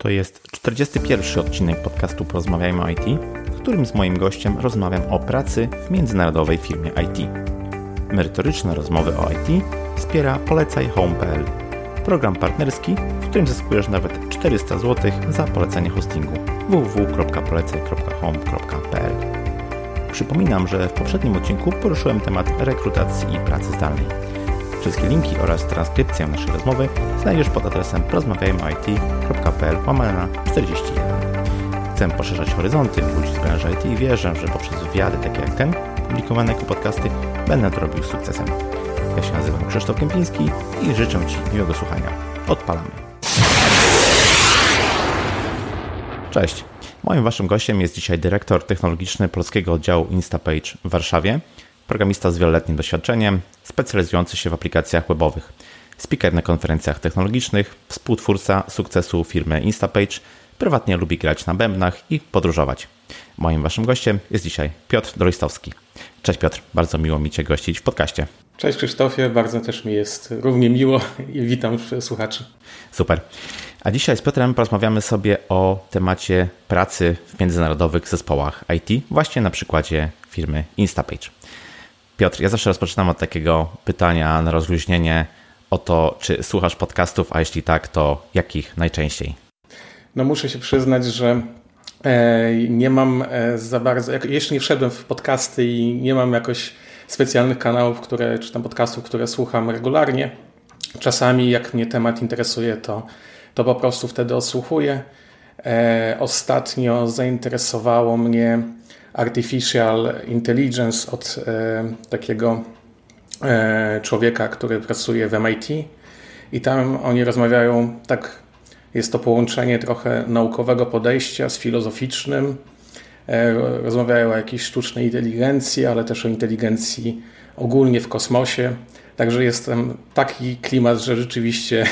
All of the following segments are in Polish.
To jest 41 odcinek podcastu Porozmawiajmy o IT, w którym z moim gościem rozmawiam o pracy w międzynarodowej firmie IT. Merytoryczne rozmowy o IT wspiera polecajhome.pl, program partnerski, w którym zyskujesz nawet 400 zł za polecenie hostingu www.polecaj.home.pl. Przypominam, że w poprzednim odcinku poruszyłem temat rekrutacji i pracy zdalnej. Wszystkie linki oraz transkrypcję naszej rozmowy znajdziesz pod adresem porozmawiajmoit.pl łamane na 41. Chcę poszerzać horyzonty ludzi z branży IT i wierzę, że poprzez wywiady takie jak ten, publikowane jako podcasty, będę to robił z sukcesem. Ja się nazywam Krzysztof Kępiński i życzę Ci miłego słuchania. Odpalamy. Cześć. Moim Waszym gościem jest dzisiaj dyrektor technologiczny polskiego oddziału Instapage w Warszawie, programista z wieloletnim doświadczeniem, specjalizujący się w aplikacjach webowych. Speaker na konferencjach technologicznych, współtwórca sukcesu firmy Instapage, prywatnie lubi grać na bębnach i podróżować. Moim waszym gościem jest dzisiaj Piotr Dorojstowski. Cześć Piotr, bardzo miło mi Cię gościć w podcaście. Cześć Krzysztofie, bardzo też mi jest równie miło i witam słuchaczy. Super. A dzisiaj z Piotrem porozmawiamy sobie o temacie pracy w międzynarodowych zespołach IT, właśnie na przykładzie firmy Instapage. Piotr, ja zawsze rozpoczynam od takiego pytania na rozluźnienie o to, czy słuchasz podcastów, a jeśli tak, to jakich najczęściej? No muszę się przyznać, że e, nie mam e, za bardzo, jeszcze nie wszedłem w podcasty i nie mam jakoś specjalnych kanałów, które, czy tam podcastów, które słucham regularnie. Czasami jak mnie temat interesuje, to, to po prostu wtedy odsłuchuję. E, ostatnio zainteresowało mnie Artificial Intelligence od e, takiego e, człowieka, który pracuje w MIT i tam oni rozmawiają tak, jest to połączenie trochę naukowego podejścia z filozoficznym. E, rozmawiają o jakiejś sztucznej inteligencji, ale też o inteligencji ogólnie w kosmosie. Także jest tam taki klimat, że rzeczywiście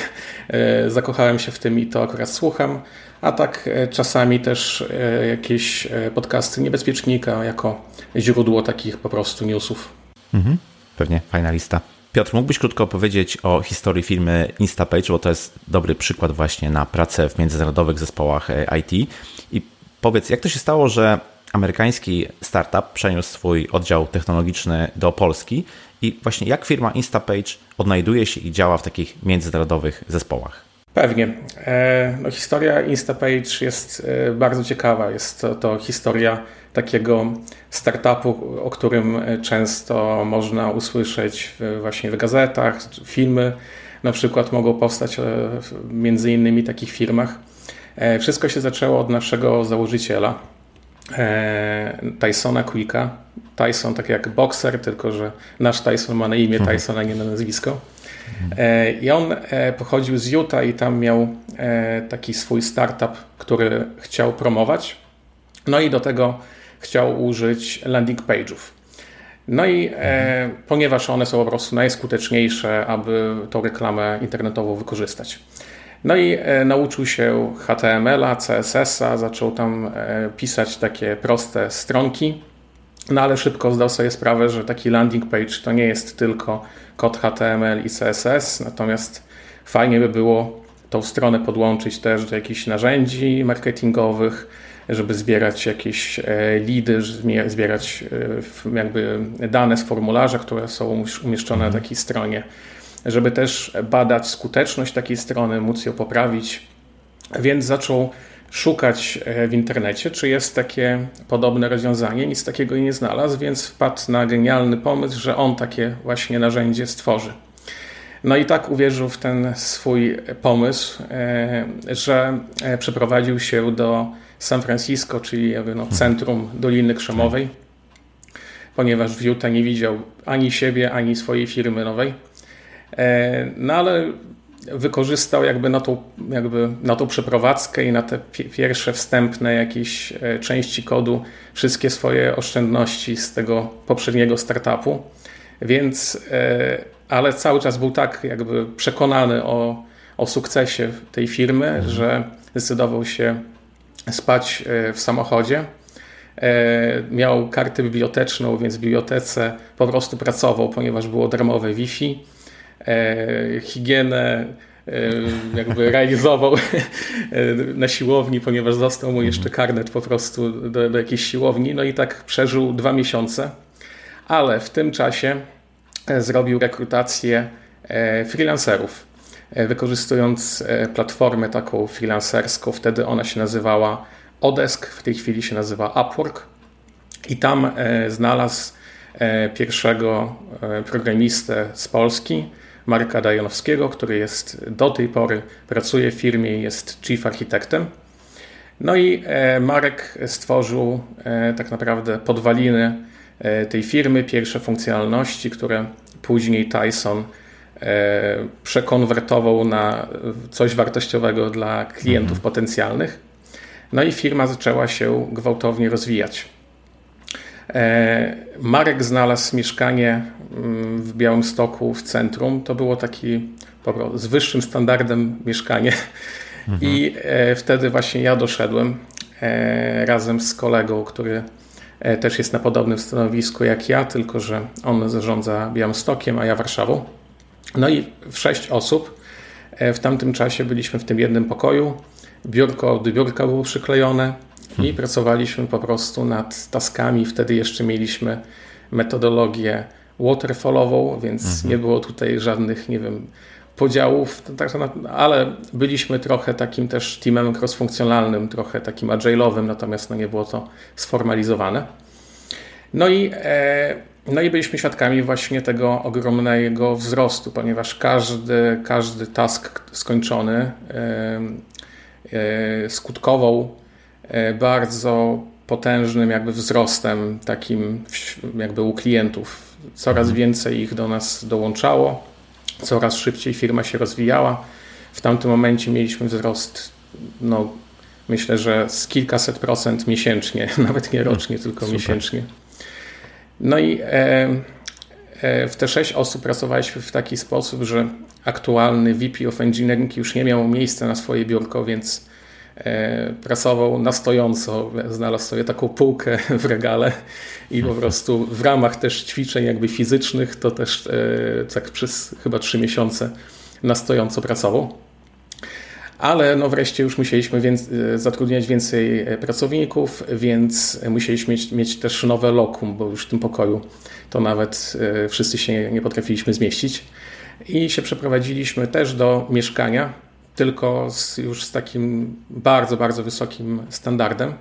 zakochałem się w tym i to akurat słucham a tak e, czasami też e, jakieś e, podcasty niebezpiecznika jako źródło takich po prostu newsów. Mhm, pewnie, fajna lista. Piotr, mógłbyś krótko opowiedzieć o historii firmy Instapage, bo to jest dobry przykład właśnie na pracę w międzynarodowych zespołach IT. I powiedz, jak to się stało, że amerykański startup przeniósł swój oddział technologiczny do Polski i właśnie jak firma Instapage odnajduje się i działa w takich międzynarodowych zespołach? Pewnie. E, no, historia Instapage jest e, bardzo ciekawa. Jest to, to historia takiego startupu, o którym e, często można usłyszeć właśnie w gazetach, filmy na przykład mogą powstać między innymi takich firmach. Wszystko się zaczęło od naszego założyciela, Tysona Quicka. Tyson tak jak bokser, tylko że nasz Tyson ma na imię mhm. Tyson, a nie na nazwisko. E, I on e, pochodził z Utah i tam miał e, taki swój startup, który chciał promować. No i do tego chciał użyć landing page'ów. No i e, ponieważ one są po prostu najskuteczniejsze, aby tą reklamę internetową wykorzystać. No i e, nauczył się HTML-a, CSS-a, zaczął tam e, pisać takie proste stronki, no ale szybko zdał sobie sprawę, że taki landing page to nie jest tylko kod HTML i CSS, natomiast fajnie by było tą stronę podłączyć też do jakichś narzędzi marketingowych, żeby zbierać jakieś e, lidy, zbierać e, jakby dane z formularza, które są umieszczone na mhm. takiej stronie, żeby też badać skuteczność takiej strony, móc ją poprawić. Więc zaczął szukać e, w internecie, czy jest takie podobne rozwiązanie. Nic takiego nie znalazł, więc wpadł na genialny pomysł, że on takie właśnie narzędzie stworzy. No i tak uwierzył w ten swój pomysł, e, że e, przeprowadził się do San Francisco, czyli jakby no centrum Doliny Krzemowej, ponieważ w Utah nie widział ani siebie, ani swojej firmy nowej. No ale wykorzystał jakby na tą, jakby na tą przeprowadzkę i na te pierwsze wstępne jakieś e, części kodu wszystkie swoje oszczędności z tego poprzedniego startupu. Więc, e, ale cały czas był tak jakby przekonany o, o sukcesie tej firmy, mhm. że zdecydował się spać e, w samochodzie. Miał kartę biblioteczną, więc w bibliotece po prostu pracował, ponieważ było darmowe Wi-Fi higienę jakby realizował na siłowni, ponieważ został mu jeszcze karnet po prostu do, do jakiejś siłowni. No i tak przeżył dwa miesiące, ale w tym czasie zrobił rekrutację freelancerów wykorzystując platformę taką freelancerską. Wtedy ona się nazywała Odesk, w tej chwili się nazywa Upwork. I tam znalazł pierwszego programistę z Polski, Marka Dajanowskiego, który jest do tej pory, pracuje w firmie i jest chief architektem. No i e, Marek stworzył e, tak naprawdę podwaliny e, tej firmy, pierwsze funkcjonalności, które później Tyson przekonwertował na coś wartościowego dla klientów mhm. potencjalnych. No i firma zaczęła się gwałtownie rozwijać. Marek znalazł mieszkanie mm, w Białymstoku w centrum. To było taki z wyższym standardem mieszkanie. Mhm. I e, wtedy właśnie ja doszedłem e, razem z kolegą, który e, też jest na podobnym stanowisku jak ja, tylko że on zarządza Białymstokiem, a ja Warszawą. No i w sześć osób w tamtym czasie byliśmy w tym jednym pokoju. Biurko do biurka było przyklejone i pracowaliśmy po prostu nad taskami. Wtedy jeszcze mieliśmy metodologię waterfallową, więc mhm. nie było tutaj żadnych, nie wiem, podziałów, tak, ale byliśmy trochę takim też teamem crossfunkcjonalnym, trochę takim agile'owym, natomiast no nie było to sformalizowane. No i, e, no i byliśmy świadkami właśnie tego ogromnego wzrostu, ponieważ każdy, każdy task skończony e, skutkował bardzo potężnym jakby wzrostem takim jakby u klientów. Coraz więcej ich do nas dołączało coraz szybciej firma się rozwijała. W tamtym momencie mieliśmy wzrost, no, myślę, że z kilkaset procent miesięcznie, nawet nie rocznie, hmm, tylko Super. miesięcznie. No i e, e, w te sześć osób pracowaliśmy w taki sposób, że aktualny VP of Engineering już nie miał miejsca na swoje biurko, więc e, pracował na stojąco, znalazł sobie taką półkę w regale i po prostu w ramach też ćwiczeń jakby fizycznych to też e, tak przez chyba trzy miesiące na stojąco pracował. Ale no wreszcie już musieliśmy więc, e, zatrudniać więcej e, pracowników, więc musieliśmy mieć, mieć też nowe lokum, bo już w tym pokoju to nawet wszyscy się nie potrafiliśmy zmieścić. I się przeprowadziliśmy też do mieszkania, tylko z, już z takim bardzo, bardzo wysokim standardem.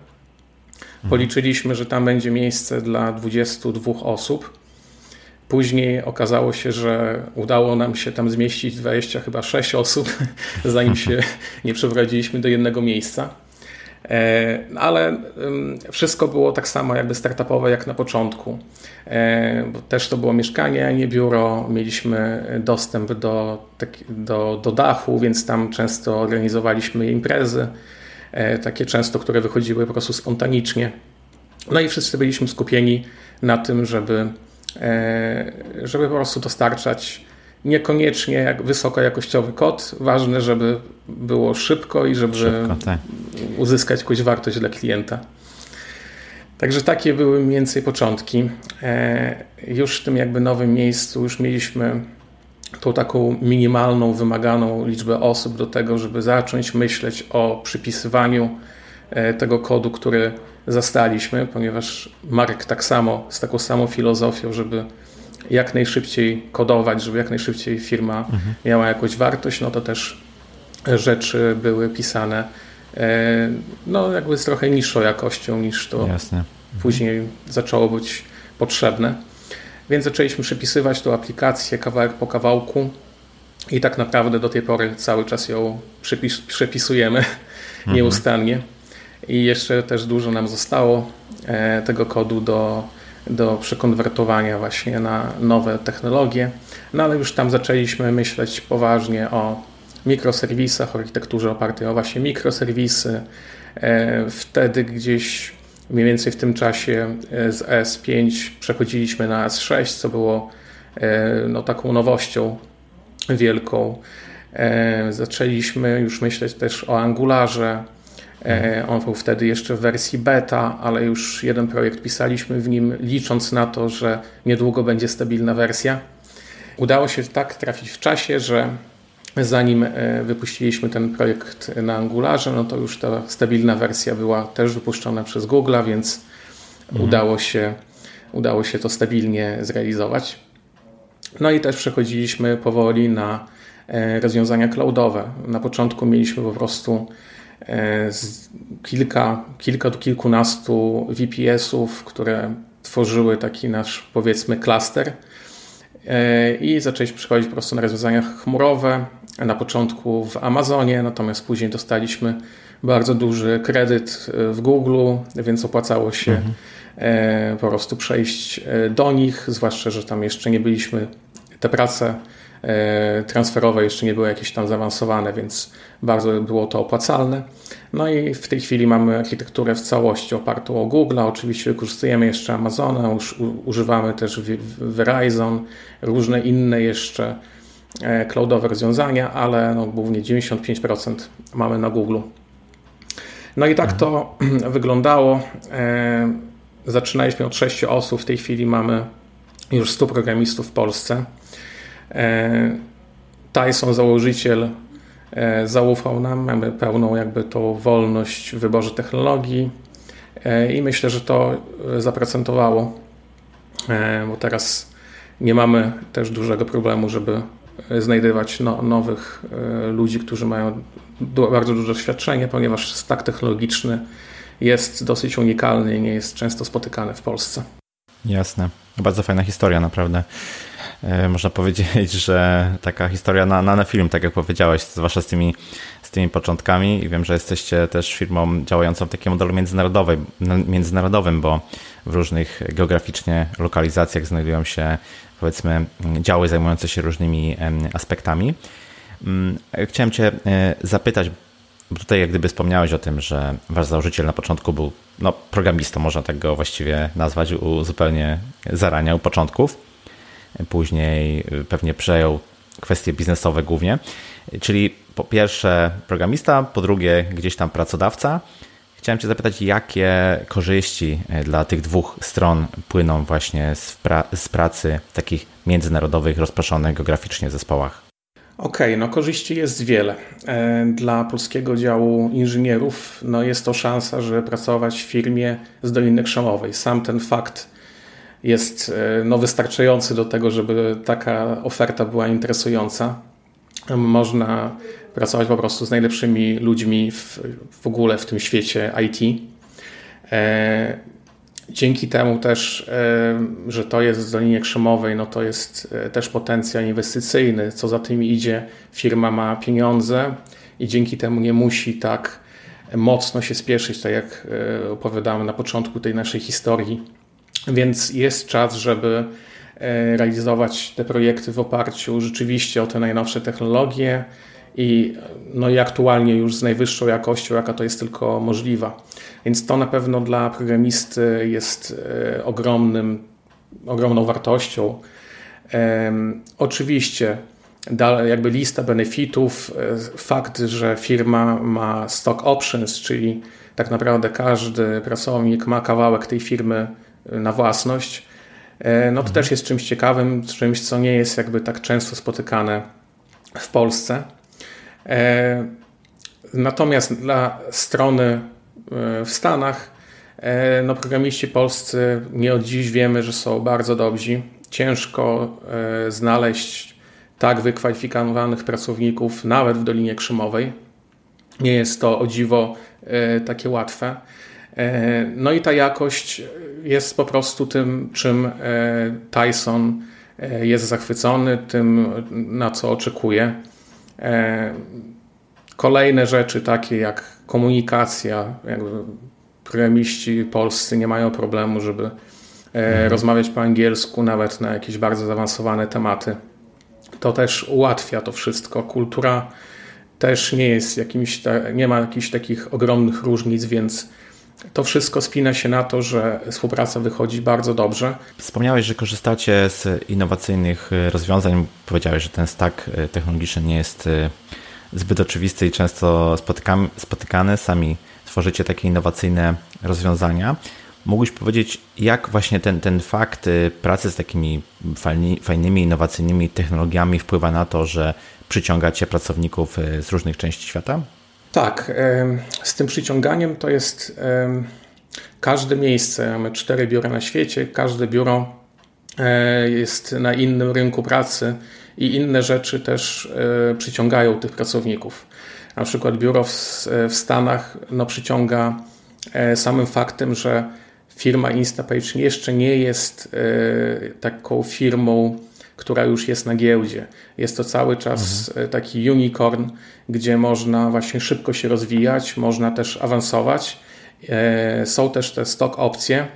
Policzyliśmy, że tam będzie miejsce dla 22 osób. Później okazało się, że udało nam się tam zmieścić 20 chyba 6 osób, zanim się nie przeprowadziliśmy do jednego miejsca. E, ale wszystko było tak samo jakby startupowe jak na początku. E, też to było mieszkanie, nie biuro. Mieliśmy dostęp do, do, do dachu, więc tam często organizowaliśmy imprezy. E, takie często, które wychodziły po prostu spontanicznie. No i wszyscy byliśmy skupieni na tym, żeby, żeby po prostu dostarczać niekoniecznie jak wysokojakościowy kod. Ważne, żeby było szybko i żeby szybko, tak. uzyskać jakąś wartość dla klienta. Także takie były mniej więcej początki. E, już w tym jakby nowym miejscu już mieliśmy tą taką minimalną, wymaganą liczbę osób do tego, żeby zacząć myśleć o przypisywaniu e, tego kodu, który zastaliśmy, ponieważ Mark tak samo, z taką samą filozofią, żeby jak najszybciej kodować, żeby jak najszybciej firma mhm. miała jakąś wartość, no to też rzeczy były pisane e, no jakby z trochę niższą jakością niż to Jasne. później zaczęło być potrzebne. Więc zaczęliśmy przepisywać tą aplikację kawałek po kawałku i tak naprawdę do tej pory cały czas ją przepis przepisujemy mhm. nieustannie. I jeszcze też dużo nam zostało e, tego kodu do, do przekonwertowania właśnie na nowe technologie. No ale już tam zaczęliśmy myśleć poważnie o mikroserwisach, architekturze opartej o właśnie mikroserwisy. E, wtedy gdzieś Mniej więcej w tym czasie e, z S5 przechodziliśmy na S6, co było e, no, taką nowością wielką. Zaczęliśmy już myśleć też o Angularze. On był wtedy jeszcze w wersji beta, ale już jeden projekt pisaliśmy w nim, licząc na to, że niedługo będzie stabilna wersja. Udało się tak trafić w czasie, że zanim wypuściliśmy ten projekt na Angularze, no to już ta stabilna wersja była też wypuszczona przez Google, więc mhm. udało, się, udało się to stabilnie zrealizować. No i też przechodziliśmy powoli na rozwiązania cloudowe. Na początku mieliśmy po prostu kilka, kilka do kilkunastu VPS-ów, które tworzyły taki nasz, powiedzmy, klaster e, i zaczęliśmy przechodzić po prostu na rozwiązania chmurowe, na początku w Amazonie, natomiast później dostaliśmy bardzo duży kredyt e, w Google, więc opłacało się mhm. E, po prostu przejść do nich, zwłaszcza, że tam jeszcze nie byliśmy, te prace transferowe jeszcze nie były jakieś tam zaawansowane, więc bardzo było to opłacalne. No i w tej chwili mamy architekturę w całości opartą o Google. Oczywiście wykorzystujemy jeszcze Amazona, używamy też Verizon, różne inne jeszcze e, cloudowe rozwiązania, ale no głównie 95% mamy na Google. No i tak to wyglądało. E, zaczynaliśmy od 6 osób, w tej chwili mamy już 100 programistów w Polsce. E, Tyson, założyciel E, zaufał nam, mamy pełną jakby tą wolność w wyborze technologii e, i myślę, że to zaprocentowało, bo teraz nie mamy też dużego problemu, żeby znajdywać no, nowych ludzi, którzy mają bardzo duże doświadczenie, ponieważ stack technologiczny jest dosyć unikalny i nie jest często spotykany w Polsce. Jasne. Bardzo fajna historia, naprawdę. E, można powiedzieć, że taka historia na, na, na film, tak jak powiedziałeś, zwłaszcza z tymi, z tymi początkami i wiem, że jesteście też firmą działającą w takim modelu międzynarodowym, bo w różnych geograficznie lokalizacjach znajdują się powiedzmy działy zajmujące się różnymi aspektami. Mm, chciałem Cię e, zapytać, bo tutaj jak gdyby wspomniałeś o tym, że wasz założyciel na początku był no, programistą, można tak go właściwie nazwać, u zupełnie zarania, u początków później y, pewnie przejął kwestie biznesowe głównie. Czyli po pierwsze programista, po drugie gdzieś tam pracodawca. Chciałem Cię zapytać, jakie korzyści y, dla tych dwóch stron płyną właśnie z, pra z pracy w takich międzynarodowych, rozproszonych geograficznie zespołach? Okej, okay, no korzyści jest wiele. E, dla polskiego działu inżynierów no jest to szansa, żeby pracować w firmie z Doliny Krzemowej. Sam ten fakt jest e, no, wystarczający do tego, żeby taka oferta była interesująca. Można pracować po prostu z najlepszymi ludźmi w, w ogóle w tym świecie IT. E, dzięki temu też, e, że to jest w Dolinie Krzemowej, no to jest też potencjał inwestycyjny. Co za tym idzie, firma ma pieniądze i dzięki temu nie musi tak mocno się spieszyć, tak jak opowiadamy na początku tej naszej historii więc jest czas, żeby e, realizować te projekty w oparciu rzeczywiście o te najnowsze technologie i, no i aktualnie już z najwyższą jakością, jaka to jest tylko możliwa. Więc to na pewno dla programisty jest e, ogromnym, ogromną wartością. Oczywiście jakby lista benefitów, e, fakt, że firma ma stock options, czyli tak naprawdę każdy pracownik ma kawałek tej firmy na własność, e, no to też jest czymś ciekawym, czymś, co nie jest jakby tak często spotykane w Polsce. E, natomiast dla strony e, w Stanach, no programiści polscy nie od dziś wiemy, że są bardzo dobrzy. Ciężko znaleźć tak wykwalifikowanych pracowników nawet w Dolinie Krzemowej. Nie jest to o dziwo takie łatwe. No i ta jakość jest po prostu tym, czym e, Tyson e, jest zachwycony, tym, na co oczekuje. E, kolejne rzeczy, takie jak komunikacja, jakby programiści polscy nie mają problemu, żeby mhm. rozmawiać po angielsku, nawet na jakieś bardzo zaawansowane tematy. To też ułatwia to wszystko. Kultura też nie jest jakimś, nie ma jakichś takich ogromnych różnic, więc to wszystko spina się na to, że współpraca wychodzi bardzo dobrze. Wspomniałeś, że korzystacie z innowacyjnych e, rozwiązań. Powiedziałeś, że ten stack e, technologiczny nie jest e, zbyt oczywisty i często spotykany. Sami tworzycie takie innowacyjne rozwiązania. Mógłbyś powiedzieć, jak właśnie ten, ten fakt pracy z takimi fajnymi, innowacyjnymi technologiami wpływa na to, że przyciągacie pracowników z różnych części świata? Tak, z tym przyciąganiem to jest każde miejsce. Mamy cztery biura na świecie, każde biuro e, jest na innym rynku pracy i inne rzeczy też e, przyciągają tych pracowników. Na przykład biuro w, w Stanach no, przyciąga e, samym faktem, że firma Instapage jeszcze nie jest taką firmą, która już jest na giełdzie. Jest to cały czas mhm. taki unicorn, gdzie można właśnie szybko się rozwijać, można też awansować E, są też te stock opcje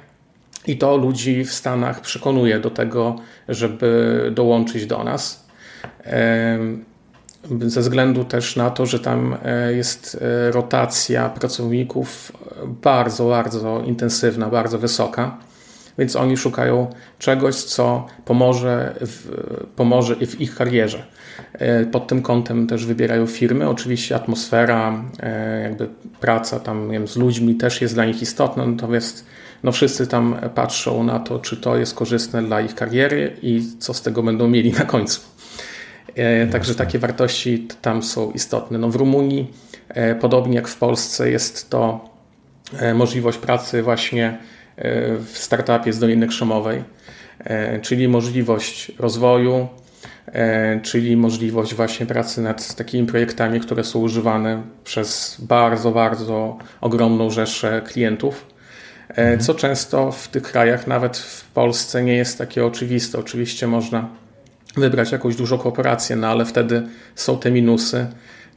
i to ludzi w Stanach przekonuje do tego, żeby dołączyć do nas. E, ze względu też na to, że tam e, jest rotacja pracowników bardzo, bardzo intensywna, bardzo wysoka, więc oni szukają czegoś, co pomoże w, pomoże w ich karierze. E, pod tym kątem też wybierają firmy. Oczywiście atmosfera, e, jakby praca tam wiem, z ludźmi też jest dla nich istotna, natomiast no wszyscy tam patrzą na to, czy to jest korzystne dla ich kariery i co z tego będą mieli na końcu. E, także takie wartości tam są istotne. No w Rumunii, podobnie jak w Polsce, jest to możliwość pracy właśnie w startupie z Doliny Krzemowej, czyli możliwość rozwoju, E, czyli możliwość właśnie pracy nad takimi projektami, które są używane przez bardzo, bardzo ogromną rzeszę klientów, e, mhm. co często w tych krajach, nawet w Polsce, nie jest takie oczywiste. Oczywiście można wybrać jakąś dużą korporację, no ale wtedy są te minusy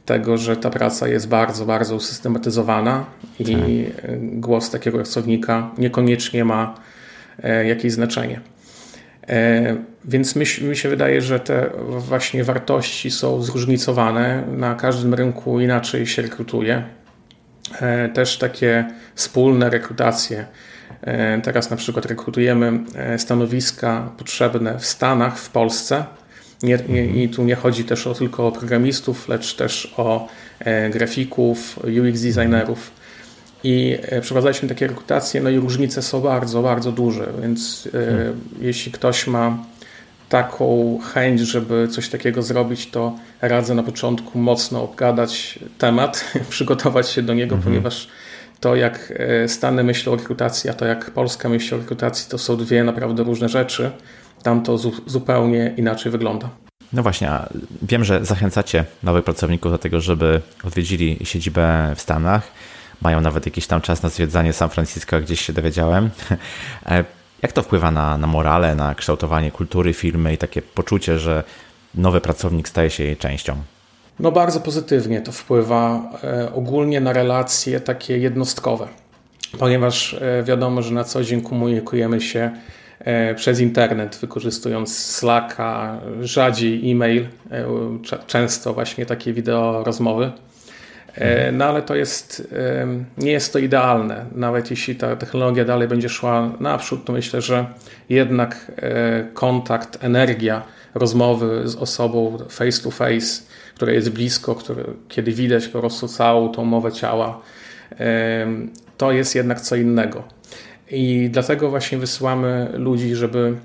tego, że ta praca jest bardzo, bardzo usystematyzowana i tak. głos takiego pracownika niekoniecznie ma e, jakieś znaczenie. E, więc mi, mi się wydaje, że te właśnie wartości są zróżnicowane. Na każdym rynku inaczej się rekrutuje. E, też takie wspólne rekrutacje. Teraz na przykład rekrutujemy stanowiska potrzebne w Stanach, w Polsce. Nie, nie, I tu nie chodzi też o, tylko o programistów, lecz też o grafików, UX designerów i e, przeprowadzaliśmy takie rekrutacje, no i różnice są bardzo, bardzo duże, więc e, hmm. jeśli ktoś ma taką chęć, żeby coś takiego zrobić, to radzę na początku mocno obgadać temat, przygotować się do niego, hmm. ponieważ to jak e, Stany myślą o rekrutacji, a to jak Polska myśli o rekrutacji, to są dwie naprawdę różne rzeczy. Tam to zupełnie inaczej wygląda. No właśnie, wiem, że zachęcacie nowych pracowników do tego, żeby odwiedzili siedzibę w Stanach mają nawet jakiś tam czas na zwiedzanie San Francisco, gdzieś się dowiedziałem. Jak to wpływa na, na morale, na kształtowanie kultury firmy i takie poczucie, że nowy pracownik staje się jej częścią? No bardzo pozytywnie to wpływa e, ogólnie na relacje takie jednostkowe, ponieważ e, wiadomo, że na co dzień komunikujemy się przez internet, wykorzystując Slacka, rzadziej e-mail, często właśnie takie wideo rozmowy. E, no ale to jest, nie jest to idealne. Nawet jeśli ta technologia dalej będzie szła naprzód, to myślę, że jednak e, kontakt, energia rozmowy z osobą face to face, która jest blisko, kiedy widać po prostu całą tą mowę ciała, to jest jednak co innego. I dlatego właśnie wysyłamy ludzi, żeby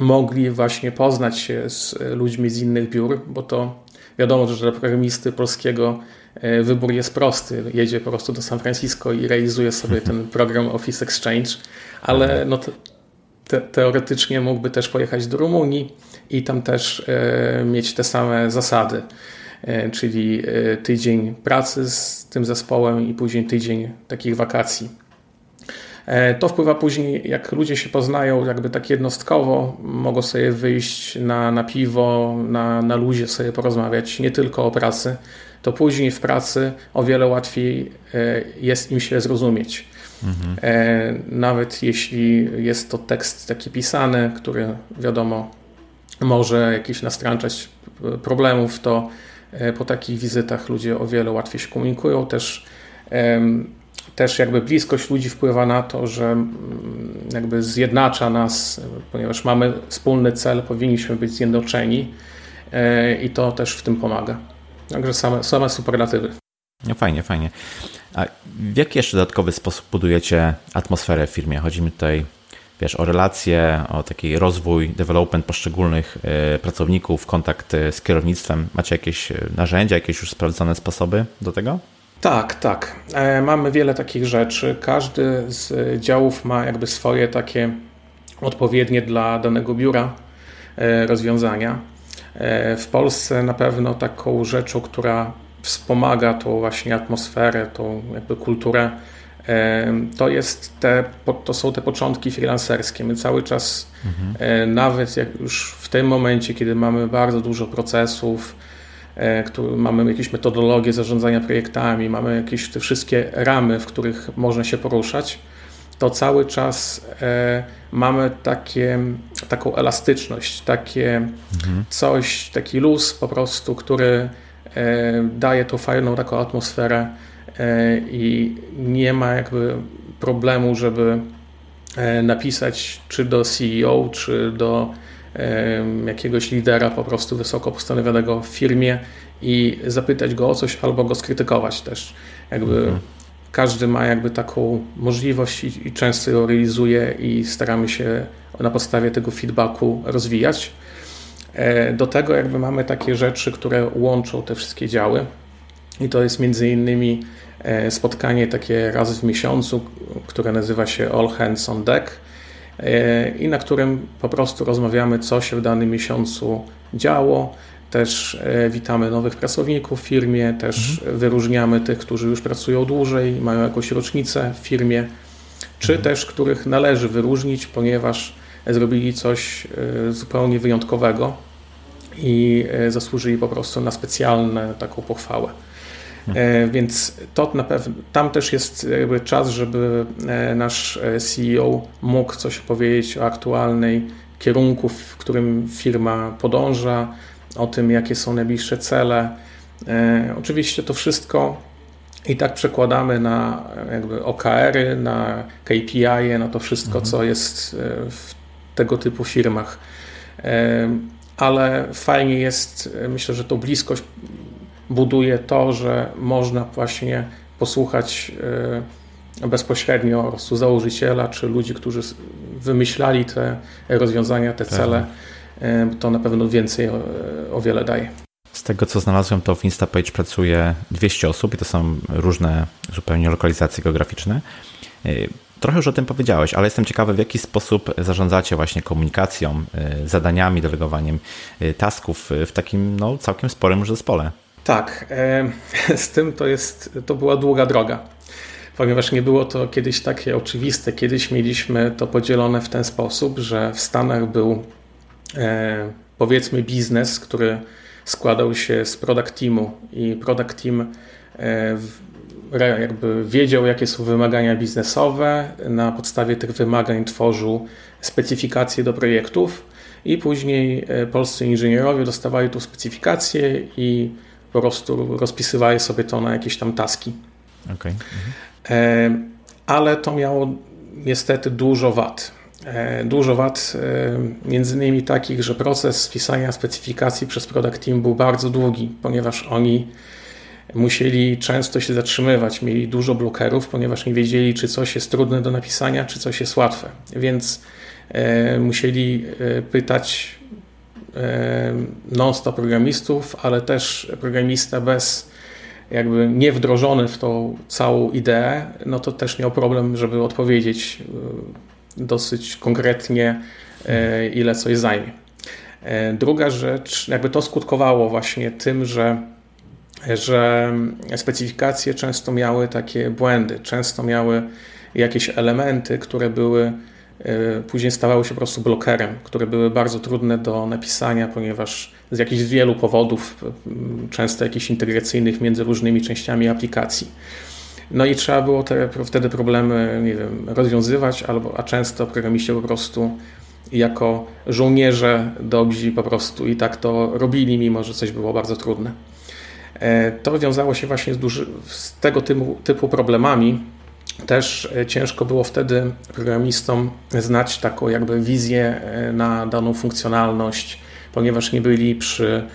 mogli właśnie poznać się z ludźmi z innych biur, bo to wiadomo, że dla programisty polskiego E, wybór jest prosty. Jedzie po prostu do San Francisco i realizuje sobie ten program Office Exchange, ale no te, teoretycznie mógłby też pojechać do Rumunii i tam też e, mieć te same zasady, e, czyli e, tydzień pracy z tym zespołem i później tydzień takich wakacji. E, to wpływa później, jak ludzie się poznają jakby tak jednostkowo, mogą sobie wyjść na, na piwo, na, na luzie sobie porozmawiać, nie tylko o pracy, to później w pracy o wiele łatwiej e, jest im się zrozumieć. Mhm. E, nawet jeśli jest to tekst taki pisany, który wiadomo może jakieś nastręczać problemów, to po takich wizytach ludzie o wiele łatwiej się komunikują. Też, też jakby bliskość ludzi wpływa na to, że mm, jakby zjednacza nas, ponieważ mamy wspólny cel, powinniśmy być zjednoczeni i to też w tym pomaga. Także same, same superlatywy. No fajnie, fajnie. A w jaki jeszcze dodatkowy sposób budujecie atmosferę w firmie? Chodzi mi tutaj wiesz, o relacje, o taki rozwój, development poszczególnych pracowników, kontakt z kierownictwem. Macie jakieś narzędzia, jakieś już sprawdzone sposoby do tego? Tak, tak. Mamy wiele takich rzeczy. Każdy z działów ma jakby swoje takie odpowiednie dla danego biura rozwiązania. W Polsce na pewno taką rzeczą, która wspomaga tą właśnie atmosferę, tą jakby kulturę, to, jest te, to są te początki freelancerskie. My cały czas, mhm. nawet jak już w tym momencie, kiedy mamy bardzo dużo procesów, e, który, mamy jakieś metodologie zarządzania projektami, mamy jakieś te wszystkie ramy, w których można się poruszać, to cały czas e, mamy takie, taką elastyczność, takie mhm. coś, taki luz po prostu, który e, daje tą fajną taką atmosferę e, i nie ma jakby problemu, żeby e, napisać czy do CEO, czy do e, jakiegoś lidera po prostu wysoko postawionego w firmie i zapytać go o coś albo go skrytykować też. Jakby mhm każdy ma jakby taką możliwość i, i często ją realizuje i staramy się na podstawie tego feedbacku rozwijać. E, do tego jakby mamy takie rzeczy, które łączą te wszystkie działy i to jest między innymi e, spotkanie takie raz w miesiącu, które nazywa się All Hands on Deck i na którym po prostu rozmawiamy, co się w danym miesiącu działo, też e, witamy nowych pracowników w firmie, też mhm. wyróżniamy tych, którzy już pracują dłużej, mają jakąś rocznicę w firmie, czy mhm. też których należy wyróżnić, ponieważ zrobili coś e, zupełnie wyjątkowego i e, zasłużyli po prostu na specjalną taką pochwałę. Mhm. Więc to na pewno, tam też jest jakby czas, żeby nasz CEO mógł coś powiedzieć o aktualnej kierunku, w którym firma podąża, o tym, jakie są najbliższe cele. E, oczywiście to wszystko i tak przekładamy na jakby OKR-y, na KPI, -y, na to wszystko, mhm. co jest e, w tego typu firmach. E, ale fajnie jest, myślę, że tą bliskość buduje to, że można właśnie posłuchać bezpośrednio po prostu założyciela czy ludzi, którzy wymyślali te rozwiązania, te cele to na pewno więcej o, wiele daje. Z tego co znalazłem, to w Instapage pracuje 200 osób i to są różne zupełnie lokalizacje geograficzne. Y, trochę już o tym powiedziałeś, ale jestem ciekawy, w jaki sposób zarządzacie właśnie komunikacją, zadaniami, delegowaniem tasków w takim no, całkiem sporym już zespole. Tak, z tym to jest, to była długa droga, ponieważ nie było to kiedyś takie oczywiste. Kiedyś mieliśmy to podzielone w ten sposób, że w Stanach był E, powiedzmy biznes, który składał się z product teamu i product team e, jakby wiedział, jakie są wymagania biznesowe, na podstawie tych wymagań tworzył specyfikacje do projektów i później e, polscy inżynierowie dostawali tą specyfikację i po prostu rozpisywali sobie to na jakieś tam taski. Okay. Mhm. Ale to miało niestety dużo wad. E, dużo wad, e, między innymi takich, że proces spisania specyfikacji przez Product Team był bardzo długi, ponieważ oni musieli często się zatrzymywać, mieli dużo blokerów, ponieważ nie wiedzieli, czy coś jest trudne do napisania, czy coś jest łatwe. Więc e, musieli pytać non-stop programistów, ale też programista bez jakby niewdrożony w tą całą ideę, no to też miał problem, żeby odpowiedzieć dosyć konkretnie, e, ile coś zajmie. E, druga rzecz, jakby to skutkowało właśnie tym, że, że specyfikacje często miały takie błędy, często miały jakieś elementy, które były e, później stawały się po prostu blokerem, które były bardzo trudne do napisania, ponieważ z jakichś wielu powodów, często jakichś integracyjnych między różnymi częściami aplikacji. No i trzeba było te wtedy problemy, nie wiem, rozwiązywać, albo, a często programiści po prostu jako żołnierze dobrzy po prostu i tak to robili, mimo że coś było bardzo trudne. E, to wiązało się właśnie z, duży, z tego typu, typu problemami. Też e, ciężko było wtedy programistom znać taką jakby wizję e, na daną funkcjonalność, ponieważ nie byli przy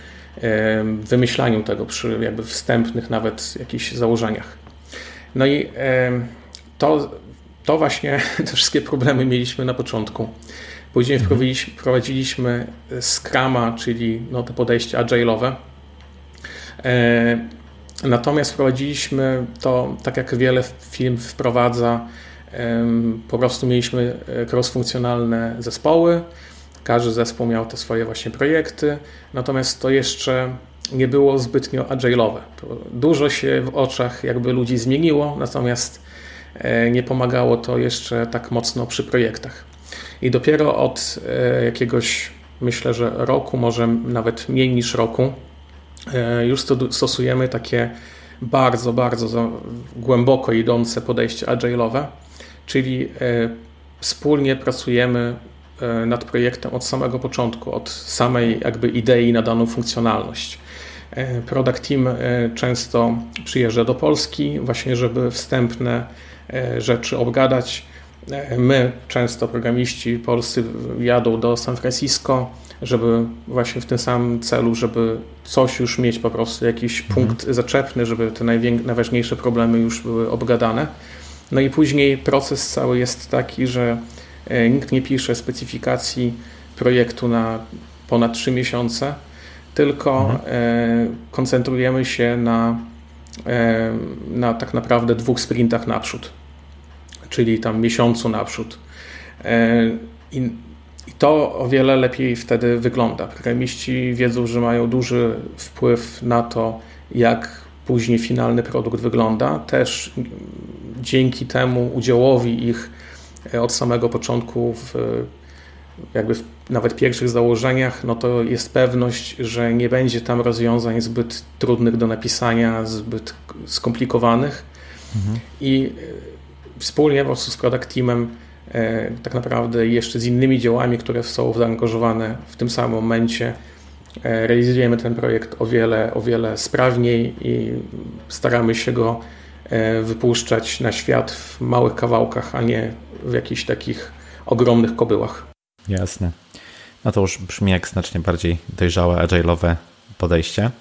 wymyślaniu tego, przy jakby wstępnych nawet jakichś założeniach. No i to to właśnie te wszystkie problemy mieliśmy na początku. Później mhm. wprowadziliśmy Scrama, czyli no, to podejście agile'owe. Natomiast wprowadziliśmy to, tak jak wiele firm wprowadza, po prostu mieliśmy cross-funkcjonalne zespoły. Każdy zespół miał te swoje właśnie projekty, natomiast to jeszcze nie było zbytnio agile'owe. Dużo się w oczach jakby ludzi zmieniło, natomiast e, nie pomagało to jeszcze tak mocno przy projektach. I dopiero od e, jakiegoś, myślę, że roku, może nawet mniej niż roku, e, już stosujemy takie bardzo, bardzo głęboko idące podejście agile'owe, czyli wspólnie pracujemy nad projektem od samego początku, od samej jakby idei na daną funkcjonalność. E, product Team e, często przyjeżdża do Polski, właśnie żeby wstępne e, rzeczy obgadać. My, często programiści polscy, jadą do San Francisco, żeby właśnie w tym samym celu, żeby coś już mieć po prostu, jakiś mhm. punkt zaczepny, żeby te najważniejsze problemy już były obgadane. No i później proces cały jest taki, że nikt nie pisze specyfikacji projektu na ponad 3 miesiące, tylko mhm. E, koncentrujemy się na, e, na tak naprawdę dwóch sprintach naprzód, czyli tam miesiącu naprzód. E, I, i to o wiele lepiej wtedy wygląda. Programiści wiedzą, że mają duży wpływ na to, jak później finalny produkt wygląda. Też dzięki temu udziałowi ich od samego początku w jakby w nawet pierwszych założeniach, no to jest pewność, że nie będzie tam rozwiązań zbyt trudnych do napisania, zbyt skomplikowanych. Mhm. I e, wspólnie po prostu z product teamem e, tak naprawdę jeszcze z innymi działami, które są zaangażowane w tym samym momencie, e, realizujemy ten projekt o wiele, o wiele sprawniej i staramy się go wypuszczać na świat w małych kawałkach, a nie w jakichś takich ogromnych kobyłach. Jasne. No to już brzmi jak znacznie bardziej dojrzałe, agile'owe podejście.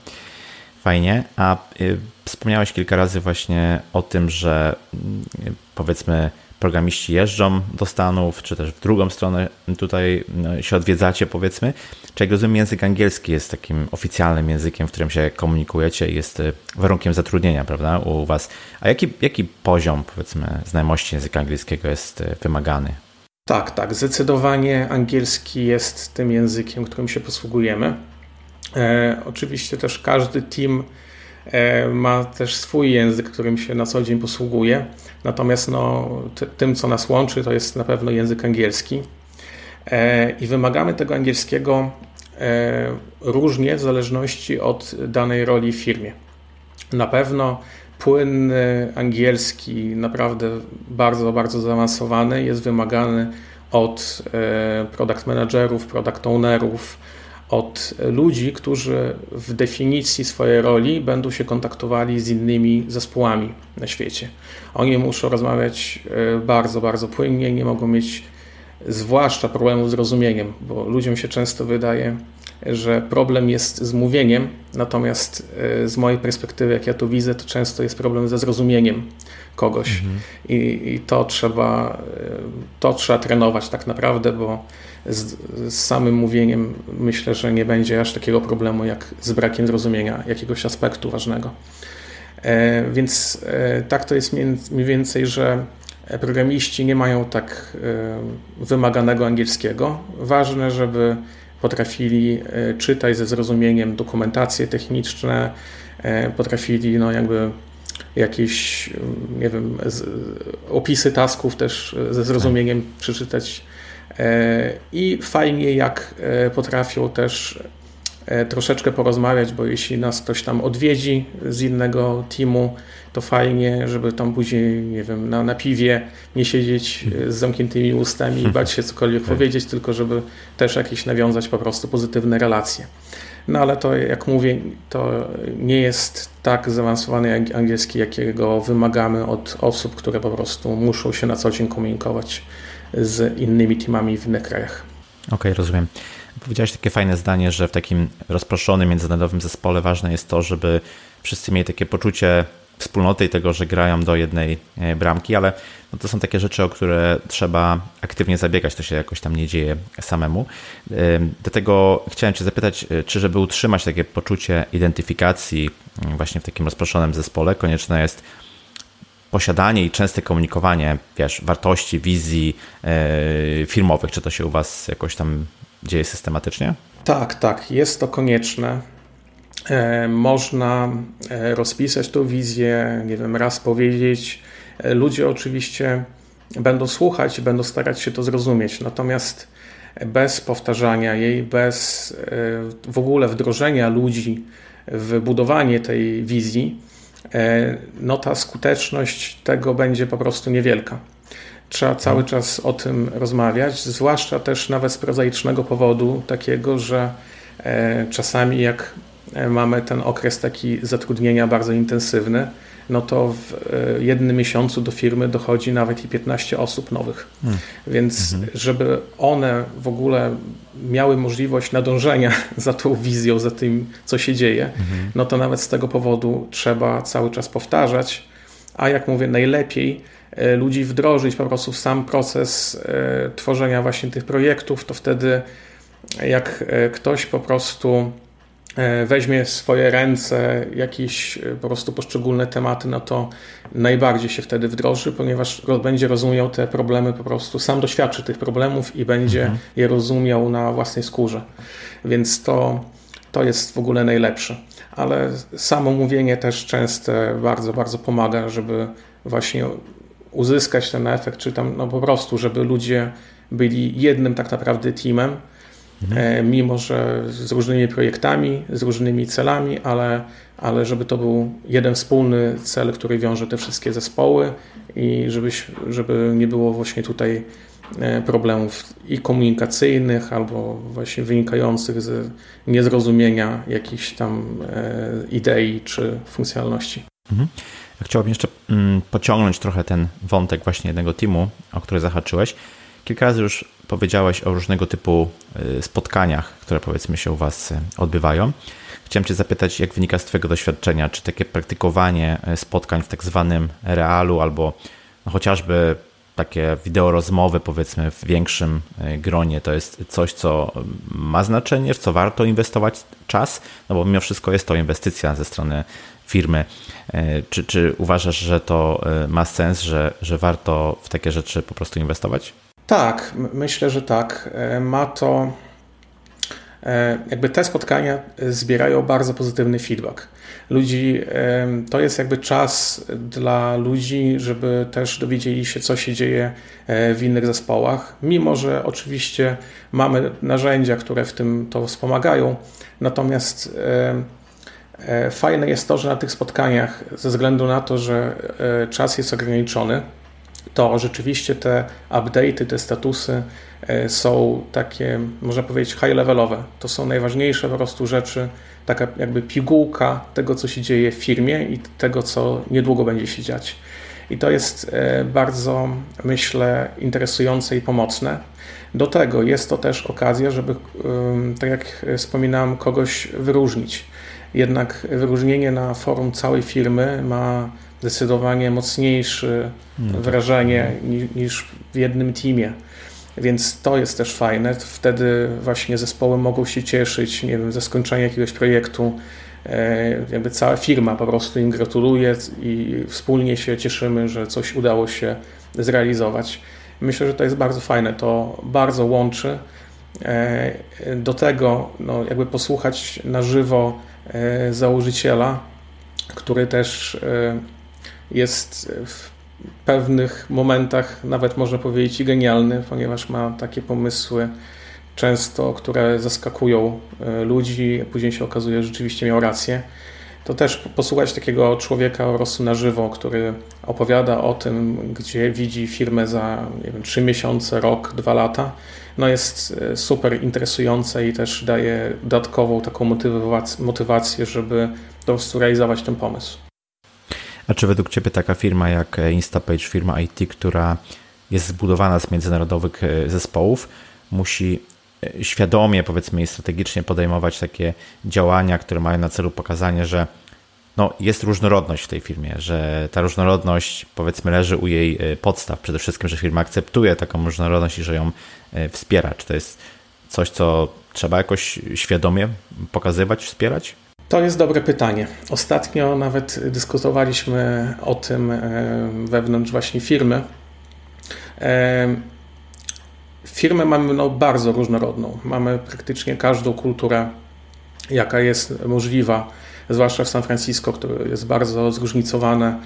Fajnie. A y, wspomniałeś kilka razy właśnie o tym, że y, powiedzmy programiści jeżdżą do Stanów, czy też w drugą stronę tutaj y, się odwiedzacie, powiedzmy. Czy jak rozumiem, język angielski jest takim oficjalnym językiem, w którym się komunikujecie, jest warunkiem zatrudnienia, prawda, u Was. A jaki, jaki poziom, powiedzmy, znajomości języka angielskiego jest wymagany? Tak, tak. Zdecydowanie angielski jest tym językiem, którym się posługujemy. E, oczywiście też każdy team e, ma też swój język, którym się na co dzień posługuje. Natomiast no, tym, co nas łączy, to jest na pewno język angielski. E, I wymagamy tego angielskiego e, różnie w zależności od danej roli w firmie. Na pewno płynny angielski, naprawdę bardzo, bardzo zaawansowany, jest wymagany od e, product managerów, product ownerów, od ludzi, którzy w definicji swojej roli będą się kontaktowali z innymi zespołami na świecie. Oni muszą rozmawiać e, bardzo, bardzo płynnie, nie mogą mieć zwłaszcza problemu z rozumieniem, bo ludziom się często wydaje, że problem jest z mówieniem, natomiast e, z mojej perspektywy, jak ja to widzę, to często jest problem ze zrozumieniem kogoś mhm. I, I, to trzeba e, to trzeba trenować tak naprawdę, bo z, z, samym mówieniem myślę, że nie będzie aż takiego problemu jak z brakiem zrozumienia jakiegoś aspektu ważnego. E, więc e, tak to jest mniej więcej, że programiści nie mają tak e, wymaganego angielskiego. Ważne, żeby potrafili e, czytać ze zrozumieniem dokumentacje techniczne, e, potrafili no jakby jakieś, nie wiem, opisy tasków też ze zrozumieniem przeczytać. I fajnie, jak potrafią też troszeczkę porozmawiać, bo jeśli nas ktoś tam odwiedzi z innego teamu, to fajnie, żeby tam później, nie wiem, na, na piwie nie siedzieć e, z zamkniętymi ustami i bać się cokolwiek tak. powiedzieć, tylko żeby też jakieś nawiązać po prostu pozytywne relacje. No ale to, jak mówię, to nie jest tak zaawansowany angielski, jakiego wymagamy od osób, które po prostu muszą się na co dzień komunikować z innymi teamami w innych krajach. Okej, okay, rozumiem. Powiedziałeś takie fajne zdanie, że w takim rozproszonym międzynarodowym zespole ważne jest to, żeby wszyscy mieli takie poczucie wspólnoty i tego, że grają do jednej bramki, ale no to są takie rzeczy, o które trzeba aktywnie zabiegać, to się jakoś tam nie dzieje samemu. Dlatego chciałem Cię zapytać, czy żeby utrzymać takie poczucie identyfikacji właśnie w takim rozproszonym zespole, konieczne jest posiadanie i częste komunikowanie, wiesz, wartości, wizji yy, firmowych. Czy to się u Was jakoś tam dzieje systematycznie? Tak, tak, jest to konieczne. E, można e, rozpisać tą wizję, nie wiem, raz powiedzieć. E, ludzie oczywiście będą słuchać, będą starać się to zrozumieć, natomiast bez powtarzania jej, bez w ogóle wdrożenia ludzi w budowanie tej wizji, no ta skuteczność tego będzie po prostu niewielka. Trzeba cały mhm. czas o tym rozmawiać, zwłaszcza też nawet z prozaicznego powodu, takiego, że e, czasami jak e, mamy ten okres taki zatrudnienia bardzo intensywny, no to w e, jednym miesiącu do firmy dochodzi nawet i 15 osób nowych. Hmm. Więc mhm. żeby one w ogóle miały możliwość nadążenia za tą wizją, za tym, co się dzieje, mhm. no to nawet z tego powodu trzeba cały czas powtarzać, a jak mówię, najlepiej e, ludzi wdrożyć po prostu w sam proces e, tworzenia właśnie tych projektów, to wtedy jak ktoś po prostu weźmie w swoje ręce jakieś e, po prostu poszczególne tematy, no to najbardziej się wtedy wdroży, ponieważ będzie rozumiał te problemy po prostu, sam doświadczy tych problemów i będzie mhm. je rozumiał na własnej skórze. Więc to, to jest w ogóle najlepsze. Ale samo mówienie też często bardzo, bardzo pomaga, żeby właśnie uzyskać ten efekt, czy tam no po prostu, żeby ludzie byli jednym tak naprawdę teamem, mhm. mimo że z różnymi projektami, z różnymi celami, ale, ale żeby to był jeden wspólny cel, który wiąże te wszystkie zespoły i żebyś, żeby nie było właśnie tutaj e, problemów i komunikacyjnych, albo właśnie wynikających z niezrozumienia jakichś tam e, idei czy funkcjonalności. Mhm. Chciałbym jeszcze mm, pociągnąć trochę ten wątek właśnie jednego teamu, o który zahaczyłeś. Kilka razy już powiedziałeś o różnego typu y, spotkaniach, które powiedzmy się u Was y, odbywają. Chciałem Cię zapytać, jak wynika z Twojego doświadczenia, czy takie praktykowanie y, spotkań w tak zwanym realu albo no chociażby takie wideo rozmowy, powiedzmy, w większym gronie, to jest coś, co ma znaczenie, w co warto inwestować czas, no bo mimo wszystko jest to inwestycja ze strony firmy. Czy, czy uważasz, że to ma sens, że, że warto w takie rzeczy po prostu inwestować? Tak, myślę, że tak. E, ma to. E, jakby te spotkania zbierają bardzo pozytywny feedback. Ludzi, e, to jest jakby czas dla ludzi, żeby też dowiedzieli się, co się dzieje w innych zespołach, mimo że oczywiście mamy narzędzia, które w tym to wspomagają. Natomiast fajne jest to, że na tych spotkaniach, ze względu na to, że czas jest ograniczony, to rzeczywiście te update'y, te statusy e, są takie, można powiedzieć, high-levelowe. To są najważniejsze po prostu rzeczy, taka jakby pigułka tego, co się dzieje w firmie i tego, co niedługo będzie się dziać. I to jest e, bardzo, myślę, interesujące i pomocne. Do tego jest to też okazja, żeby, tak jak wspominałem, kogoś wyróżnić. Jednak wyróżnienie na forum całej firmy ma zdecydowanie mocniejsze no tak. wrażenie niż, niż w jednym teamie. Więc to jest też fajne. Wtedy właśnie zespoły mogą się cieszyć, nie wiem, ze skończenia jakiegoś projektu. E, jakby cała firma po prostu im gratuluje i wspólnie się cieszymy, że coś udało się zrealizować. Myślę, że to jest bardzo fajne. To bardzo łączy. E, do tego no, jakby posłuchać na żywo e, założyciela, który też jest w pewnych momentach nawet można powiedzieć genialny, ponieważ ma takie pomysły często, które zaskakują e, ludzi, później się okazuje, że rzeczywiście miał rację. To też posłuchać takiego człowieka po prostu na żywo, który opowiada o tym, gdzie widzi firmę za nie wiem, 3 miesiące, rok, dwa lata, no jest e, super interesujące i też daje dodatkową taką motywację, żeby po prostu realizować ten pomysł. A czy według Ciebie taka firma jak Instapage, firma IT, która jest zbudowana z międzynarodowych e, zespołów, musi e, świadomie, powiedzmy, i strategicznie podejmować takie działania, które mają na celu pokazanie, że no, jest różnorodność w tej firmie, że ta różnorodność powiedzmy leży u jej e, podstaw. Przede wszystkim, że firma akceptuje taką różnorodność i że ją e, wspiera. Czy to jest coś, co trzeba jakoś świadomie pokazywać, wspierać? To jest dobre pytanie. Ostatnio nawet dyskutowaliśmy o tym e, wewnątrz właśnie firmy. Firmę mamy no, bardzo różnorodną. Mamy praktycznie każdą kulturę, jaka jest możliwa zwłaszcza w San Francisco, które jest bardzo zróżnicowane.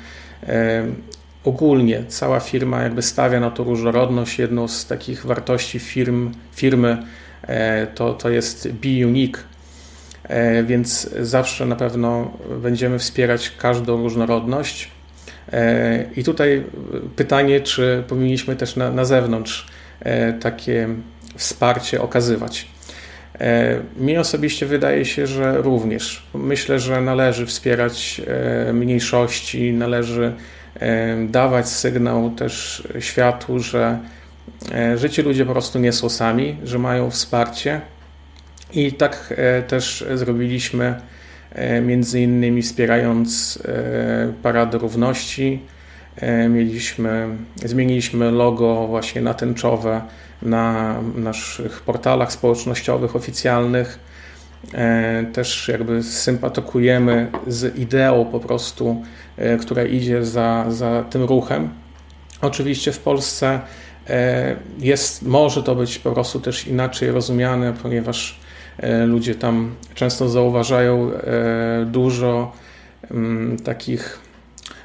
Ogólnie cała firma jakby stawia na to różnorodność. Jedną z takich wartości firm, firmy e, to, to jest be unique, e, więc zawsze na pewno będziemy wspierać każdą różnorodność. E, I tutaj pytanie, czy powinniśmy też na, na zewnątrz takie wsparcie okazywać. E, mi osobiście wydaje się, że również. Myślę, że należy wspierać e, mniejszości, należy e, dawać sygnał też światu, że, że ci ludzie po prostu nie są sami, że mają wsparcie. I tak też zrobiliśmy, między innymi wspierając Paradę Równości. Mieliśmy, zmieniliśmy logo właśnie na tęczowe na naszych portalach społecznościowych oficjalnych. E, też jakby sympatyzujemy z ideą po prostu, e, która idzie za, za tym ruchem. Oczywiście w Polsce e, jest, może to być po prostu też inaczej rozumiane, ponieważ ludzie tam często zauważają dużo mm, takich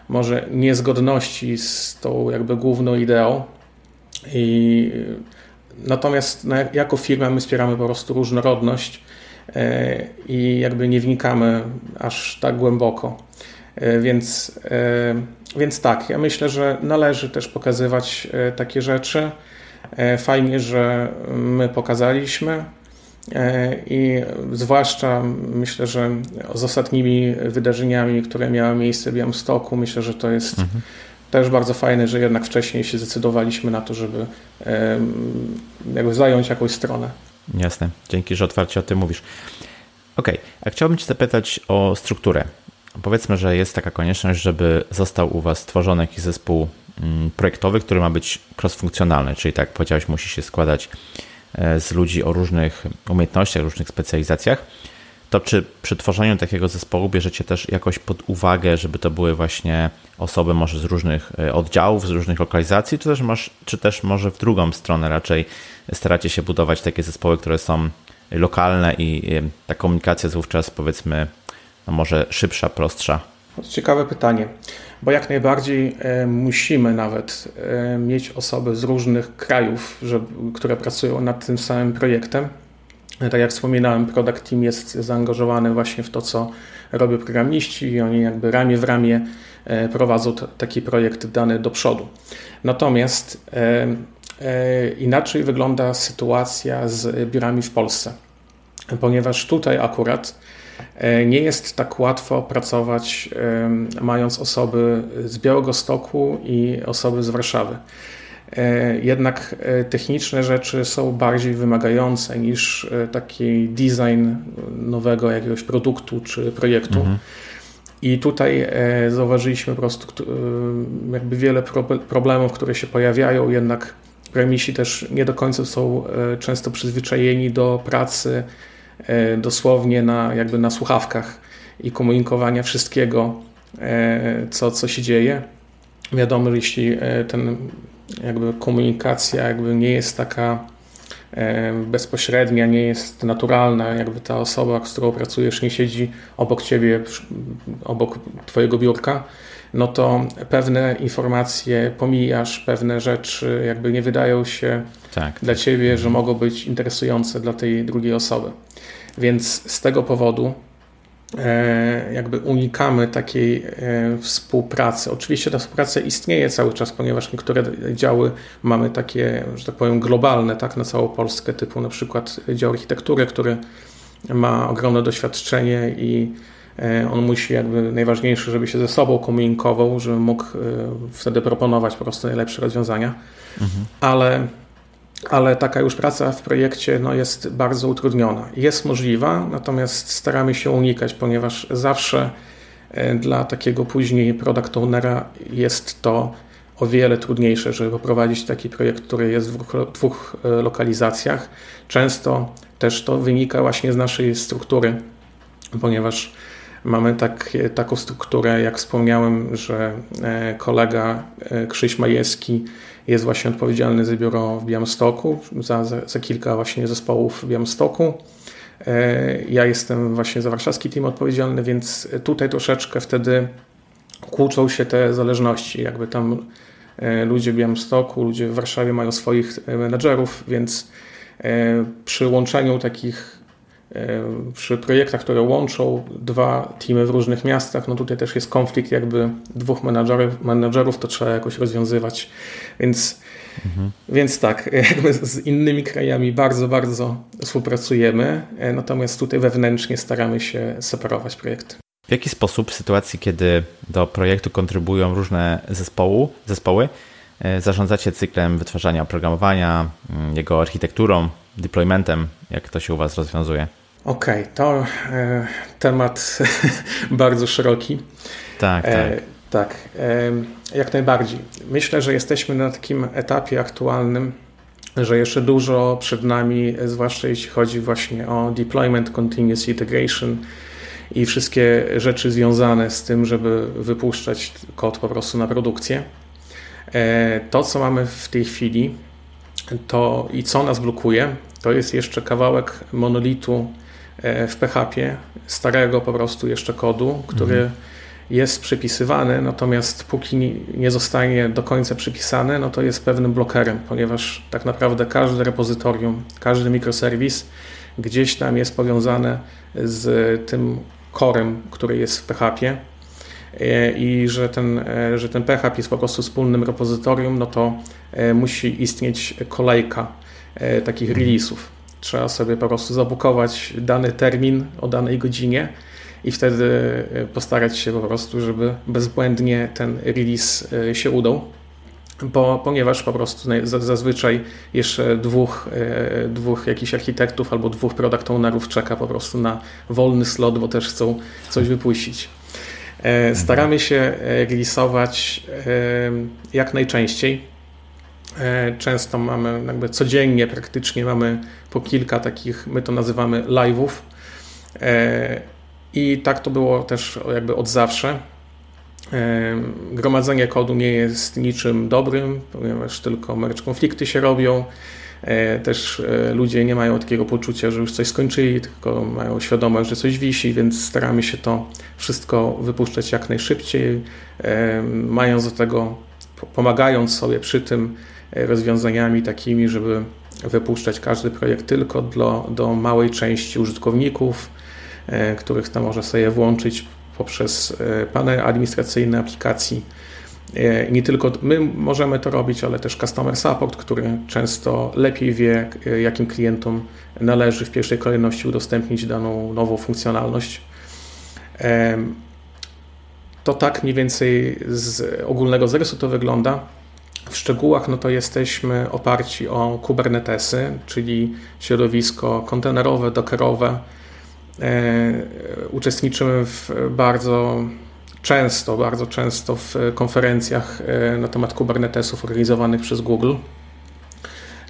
może niezgodności z tą jakby główną ideą i Natomiast no, jako firma my wspieramy po prostu różnorodność e, i jakby nie wnikamy aż tak głęboko. E, więc, e, więc tak, ja myślę, że należy też pokazywać takie rzeczy. Fajnie, że my pokazaliśmy i zwłaszcza myślę, że z ostatnimi wydarzeniami, które miały miejsce w Białymstoku, myślę, że to jest mhm też bardzo fajne, że jednak wcześniej się zdecydowaliśmy na to, żeby jakby zająć jakąś stronę. Jasne, dzięki, że otwarcie o tym mówisz. Ok, a chciałbym Cię zapytać o strukturę. Powiedzmy, że jest taka konieczność, żeby został u Was stworzony jakiś zespół mm, projektowy, który ma być cross-funkcjonalny, czyli tak jak powiedziałeś, musi się składać e, z ludzi o różnych umiejętnościach, różnych specjalizacjach to czy przy tworzeniu takiego zespołu bierzecie też jakoś pod uwagę, żeby to były właśnie osoby może z różnych e, oddziałów, z różnych lokalizacji, czy też, masz, czy też może w drugą stronę raczej staracie się budować takie zespoły, które są lokalne i ta komunikacja jest wówczas powiedzmy no może szybsza, prostsza? Ciekawe pytanie, bo jak najbardziej e, musimy nawet e, mieć osoby z różnych krajów, żeby, które pracują nad tym samym projektem, tak jak wspominałem, Product Team jest zaangażowany właśnie w to, co robią programiści i oni jakby ramię w ramię e, prowadzą taki projekt dany do przodu. Natomiast inaczej wygląda sytuacja z biurami w Polsce, ponieważ tutaj akurat nie jest tak łatwo pracować mając osoby z Białego Stoku i osoby z Warszawy. E, jednak e, techniczne rzeczy są bardziej wymagające niż e, taki design nowego jakiegoś produktu czy projektu. Mhm. I tutaj zauważyliśmy po prostu jakby wiele problemów, które się pojawiają, jednak premisi też nie do końca są często przyzwyczajeni do pracy dosłownie na, jakby na słuchawkach i komunikowania wszystkiego, co, co się dzieje. Wiadomo, jeśli ten jakby komunikacja jakby nie jest taka e, bezpośrednia, nie jest naturalna, jakby ta osoba, z którą pracujesz, nie siedzi obok ciebie, obok twojego biurka, no to pewne informacje pomijasz, pewne rzeczy jakby nie wydają się tak, dla tak. ciebie, że mogą być interesujące dla tej drugiej osoby. Więc z tego powodu E, jakby unikamy takiej e, współpracy. Oczywiście ta współpraca istnieje cały czas, ponieważ niektóre działy mamy takie, że tak powiem, globalne, tak, na całą Polskę, typu na przykład dział architektury, który ma ogromne doświadczenie i e, on musi jakby najważniejsze, żeby się ze sobą komunikował, żeby mógł wtedy proponować po prostu najlepsze rozwiązania. Mhm. Ale ale taka już praca w projekcie no, jest bardzo utrudniona. Jest możliwa, natomiast staramy się unikać, ponieważ zawsze dla takiego później product ownera jest to o wiele trudniejsze, żeby poprowadzić taki projekt, który jest w dwóch, dwóch lokalizacjach. Często też to wynika właśnie z naszej struktury, ponieważ mamy tak, taką strukturę, jak wspomniałem, że kolega Krzyś Majewski jest właśnie odpowiedzialny za biuro w Białymstoku, za, za, za kilka właśnie zespołów w Białymstoku. E, ja jestem właśnie za warszawski team odpowiedzialny, więc tutaj troszeczkę wtedy kłócą się te zależności. Jakby tam e, ludzie w Białymstoku, ludzie w Warszawie mają swoich e, menedżerów, więc przy łączeniu takich, przy projektach, które łączą dwa teamy w różnych miastach, no tutaj też jest konflikt jakby dwóch menedżerów, menedżerów to trzeba jakoś rozwiązywać. Więc Mhm. Więc tak, jakby z innymi krajami bardzo, bardzo współpracujemy, e, natomiast tutaj wewnętrznie staramy się separować projekty. W jaki sposób w sytuacji, kiedy do projektu kontrybują różne zespołu, zespoły, e, zarządzacie cyklem wytwarzania oprogramowania, mm, jego architekturą, deploymentem, jak to się u Was rozwiązuje? Okej, okay, to e, temat bardzo szeroki. Tak, e, tak. Tak, jak najbardziej. Myślę, że jesteśmy na takim etapie aktualnym, że jeszcze dużo przed nami, zwłaszcza jeśli chodzi właśnie o deployment, continuous integration i wszystkie rzeczy związane z tym, żeby wypuszczać kod po prostu na produkcję. E, to, co mamy w tej chwili, to i co nas blokuje, to jest jeszcze kawałek monolitu e, w PHP, starego po prostu jeszcze kodu, który mhm. jest przypisywany, natomiast póki nie zostanie do końca przypisany, no to jest pewnym blokerem, ponieważ tak naprawdę każde repozytorium, każdy mikroserwis gdzieś tam jest powiązane z tym korem, który jest w PHP e, i że ten, e, że ten PHP jest po prostu wspólnym repozytorium, no to e, musi istnieć kolejka takich release'ów. Trzeba sobie po prostu zabukować dany termin o danej godzinie i wtedy e, postarać się po prostu, żeby bezbłędnie ten release e, się udał. Bo, ponieważ po prostu zazwyczaj jeszcze dwóch, e, dwóch jakichś architektów albo dwóch product ownerów czeka po prostu na wolny slot, bo też chcą coś wypuścić. Staramy się releasować jak najczęściej. Często mamy, jakby codziennie praktycznie mamy po kilka takich, my to nazywamy live'ów i tak to było też jakby od zawsze. Gromadzenie kodu nie jest niczym dobrym, ponieważ tylko merge konflikty się robią. E, też e, ludzie nie mają takiego poczucia, że już coś skończyli, tylko mają świadomość, że coś wisi, więc staramy się to wszystko wypuszczać jak najszybciej, mając do tego, pomagając sobie przy tym e, rozwiązaniami takimi, żeby wypuszczać każdy projekt tylko do, do małej części użytkowników, E, których tam może sobie włączyć poprzez e, panel administracyjny aplikacji. E, nie tylko my możemy to robić, ale też customer support, który często lepiej wie, jakim klientom należy w pierwszej kolejności udostępnić daną nową funkcjonalność. To tak mniej więcej z ogólnego zarysu to wygląda. W szczegółach no to jesteśmy oparci o Kubernetesy, czyli środowisko kontenerowe, dockerowe, E, uczestniczymy w bardzo często, bardzo często w konferencjach e, na temat Kubernetesów organizowanych przez Google.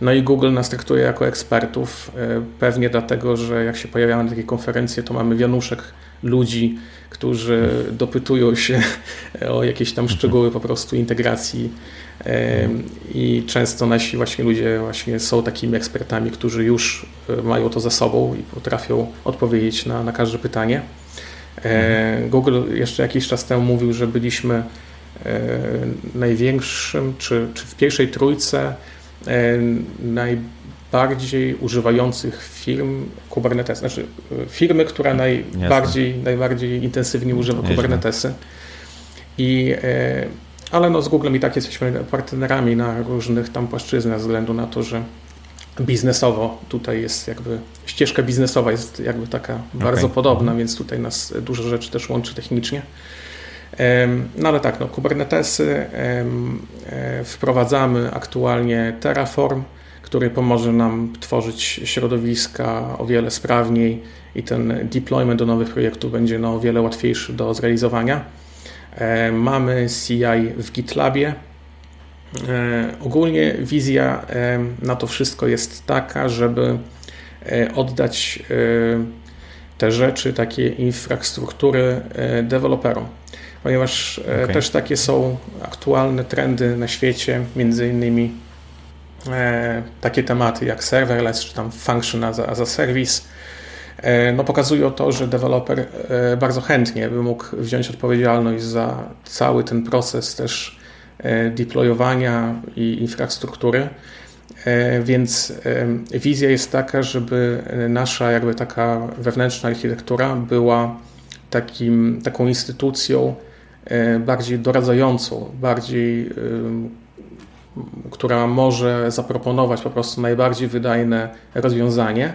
No i Google nas traktuje jako ekspertów, e, pewnie dlatego, że jak się pojawiamy na takie konferencje, to mamy wianuszek ludzi, którzy dopytują się o jakieś tam szczegóły po prostu integracji i często nasi właśnie ludzie właśnie są takimi ekspertami, którzy już e, mają to za sobą i potrafią odpowiedzieć na, na każde pytanie. E, Google jeszcze jakiś czas temu mówił, że byliśmy e, największym, czy, czy w pierwszej trójce najbardziej używających firm Kubernetes, znaczy firmy, która najbardziej, najbardziej intensywnie używa Kubernetesy. I ale no z Googlem i tak jesteśmy partnerami na różnych tam płaszczyznach, ze względu na to, że biznesowo tutaj jest jakby, ścieżka biznesowa jest jakby taka okay. bardzo podobna, mhm. więc tutaj nas dużo rzeczy też łączy technicznie. No ale tak, no, Kubernetesy e, wprowadzamy aktualnie Terraform, który pomoże nam tworzyć środowiska o wiele sprawniej i ten deployment do nowych projektów będzie no, o wiele łatwiejszy do zrealizowania. E, mamy CI w GitLabie. E, ogólnie wizja e, na to wszystko jest taka, żeby oddać te rzeczy, takie infrastruktury deweloperom, ponieważ okay. też takie są aktualne trendy na świecie, między innymi takie tematy jak serverless czy tam function as a, as a service no pokazują to, że deweloper e, bardzo chętnie by mógł wziąć odpowiedzialność za cały ten proces też e, deployowania i infrastruktury. Więc wizja jest taka, żeby nasza jakby taka wewnętrzna architektura była takim, taką instytucją bardziej doradzającą, bardziej która może zaproponować po prostu najbardziej wydajne rozwiązanie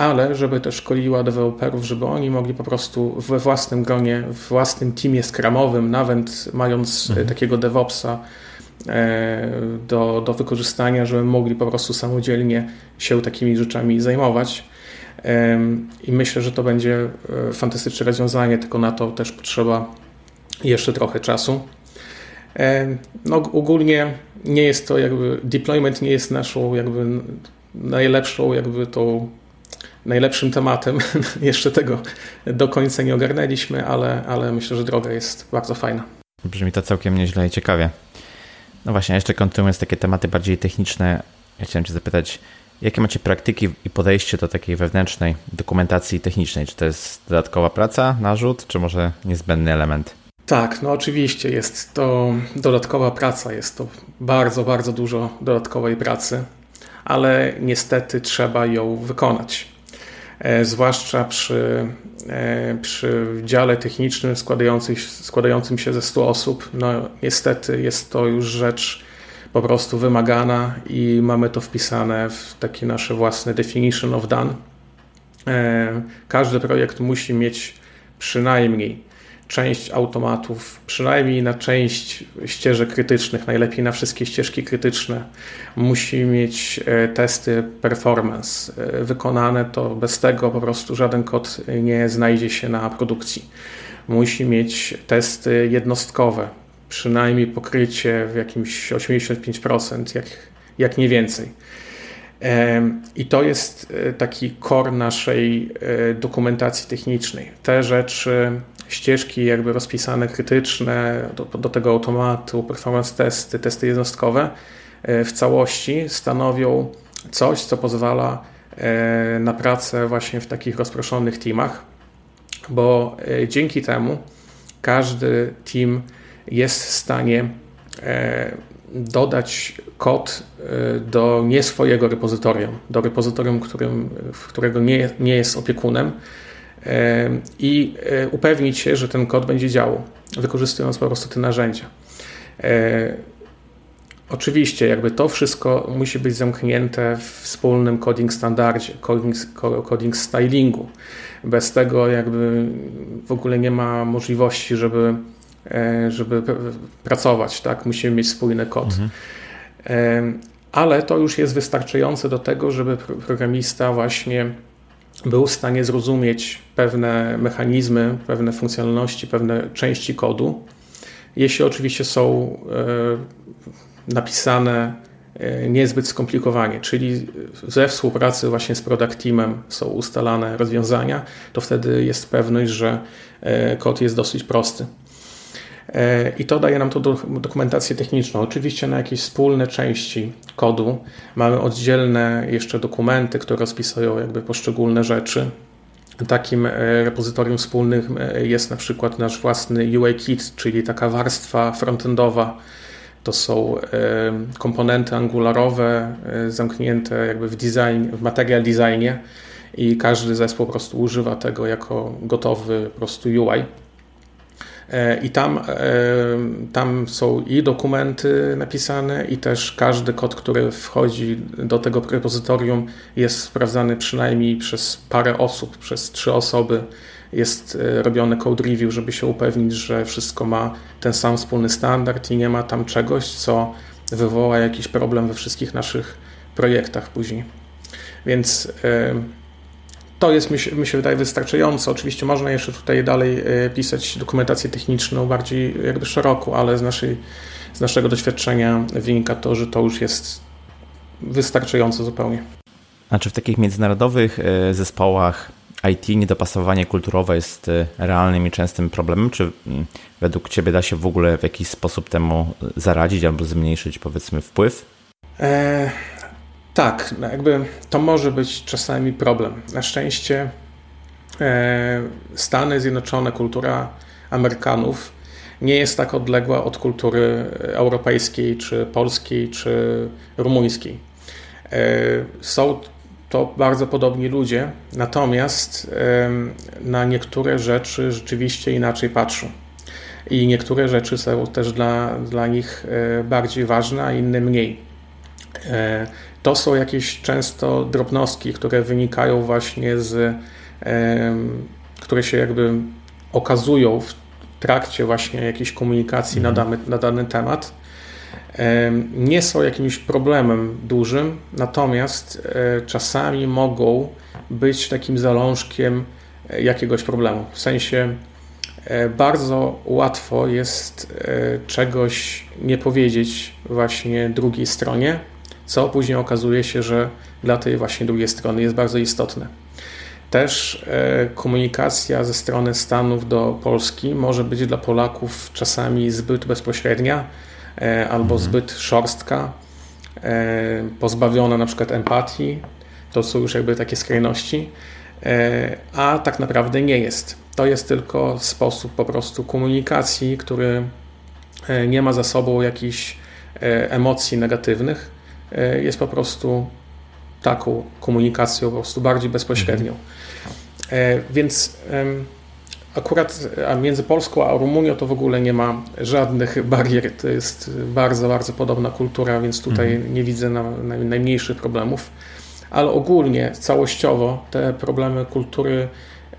ale żeby też szkoliła deweloperów, żeby oni mogli po prostu we własnym gronie, w własnym teamie skramowym, nawet mając mhm. takiego DevOpsa e, do, do wykorzystania, żeby mogli po prostu samodzielnie się takimi rzeczami zajmować. I myślę, że to będzie e, fantastyczne rozwiązanie, tylko na to też potrzeba jeszcze trochę czasu. No, ogólnie nie jest to jakby, deployment nie jest naszą jakby najlepszą jakby tą najlepszym tematem. Jeszcze tego do końca nie ogarnęliśmy, ale, ale myślę, że droga jest bardzo fajna. Brzmi to całkiem nieźle i ciekawie. No właśnie, jeszcze kontynuując takie tematy bardziej techniczne, ja chciałem Cię zapytać, jakie macie praktyki i podejście do takiej wewnętrznej dokumentacji technicznej? Czy to jest dodatkowa praca, narzut, czy może niezbędny element? Tak, no oczywiście jest to dodatkowa praca, jest to bardzo, bardzo dużo dodatkowej pracy, ale niestety trzeba ją wykonać. E, zwłaszcza przy, e, przy dziale technicznym składającym, składającym się ze 100 osób. No, niestety jest to już rzecz po prostu wymagana i mamy to wpisane w takie nasze własne definition of done. E, każdy projekt musi mieć przynajmniej część automatów, przynajmniej na część ścieżek krytycznych, najlepiej na wszystkie ścieżki krytyczne, musi mieć e, testy performance e, wykonane, to bez tego po prostu żaden kod nie znajdzie się na produkcji. Musi mieć testy jednostkowe, przynajmniej pokrycie w jakimś 85%, jak, jak nie więcej. I to jest e, taki core naszej dokumentacji technicznej. Te rzeczy ścieżki jakby rozpisane krytyczne do, do tego automatu, performance testy, testy jednostkowe e, w całości stanowią coś, co pozwala e, na pracę właśnie w takich rozproszonych teamach, bo e, dzięki temu każdy team jest w stanie dodać kod do nie swojego repozytorium, do repozytorium, którym, którego nie, nie jest opiekunem, i e, upewnić się, że ten kod będzie działał, wykorzystując po prostu te narzędzia. Oczywiście, jakby to wszystko musi być zamknięte w wspólnym coding standardzie, coding, coding stylingu. Bez tego jakby w ogóle nie ma możliwości, żeby, żeby pracować, tak? Musimy mieć spójny kod. Mhm. Ale to już jest wystarczające do tego, żeby programista właśnie był w stanie zrozumieć pewne mechanizmy, pewne funkcjonalności, pewne części kodu, jeśli oczywiście są e, napisane e, niezbyt skomplikowanie, czyli ze współpracy właśnie z product teamem są ustalane rozwiązania, to wtedy jest pewność, że e, kod jest dosyć prosty. E, I to daje nam to dokumentację techniczną. Oczywiście na jakieś wspólne części kodu mamy oddzielne jeszcze dokumenty, które rozpisują jakby poszczególne rzeczy. Takim e, repozytorium wspólnym e, jest na przykład nasz własny UI kit, czyli taka warstwa frontendowa. To są komponenty angularowe zamknięte jakby w design, w material designie i każdy zespół po prostu używa tego jako gotowy po prostu UI. E, I tam, e, tam są i dokumenty napisane, i też każdy kod, który wchodzi do tego repozytorium, jest sprawdzany przynajmniej przez parę osób, przez trzy osoby. Jest e, robiony code review, żeby się upewnić, że wszystko ma ten sam wspólny standard i nie ma tam czegoś, co wywoła jakiś problem we wszystkich naszych projektach później. Więc to jest, mi się, mi się wydaje, wystarczająco. Oczywiście można jeszcze tutaj dalej pisać dokumentację techniczną bardziej jakby szeroko, ale z, naszej, z naszego doświadczenia wynika to, że to już jest wystarczająco zupełnie. A czy w takich międzynarodowych zespołach IT niedopasowanie kulturowe jest y, realnym i częstym problemem? Czy mm, według Ciebie da się w ogóle w jakiś sposób temu zaradzić albo zmniejszyć, powiedzmy, wpływ? Tak, no jakby to może być czasami problem. Na szczęście e, Stany Zjednoczone, kultura Amerykanów nie jest tak odległa od kultury europejskiej, czy polskiej, czy rumuńskiej. E, są to bardzo podobni ludzie, natomiast na niektóre rzeczy rzeczywiście inaczej patrzą. I niektóre rzeczy są też dla, dla nich e, bardziej ważne, a inne mniej. To są jakieś często drobnostki, które wynikają właśnie z, które się jakby okazują w trakcie właśnie jakiejś komunikacji na mhm. dany, na dany temat nie są jakimś problemem dużym, natomiast e, czasami mogą być takim zalążkiem e, jakiegoś problemu. W sensie e, bardzo łatwo jest czegoś nie powiedzieć właśnie drugiej stronie, co później okazuje się, że dla tej właśnie drugiej strony jest bardzo istotne. Też komunikacja ze strony Stanów do Polski może być dla Polaków czasami zbyt bezpośrednia, E, albo mhm. zbyt szorstka, e, pozbawiona na przykład empatii. To są już jakby takie skrajności, e, a tak naprawdę nie jest. To jest tylko sposób po prostu komunikacji, który nie ma za sobą jakichś emocji negatywnych. Jest po prostu taką komunikacją po prostu bardziej bezpośrednią. Mhm. Więc Akurat między Polską a Rumunią to w ogóle nie ma żadnych barier. To jest bardzo, bardzo podobna kultura, więc tutaj mhm. nie widzę na, na najmniejszych problemów. Ale ogólnie, całościowo te problemy kultury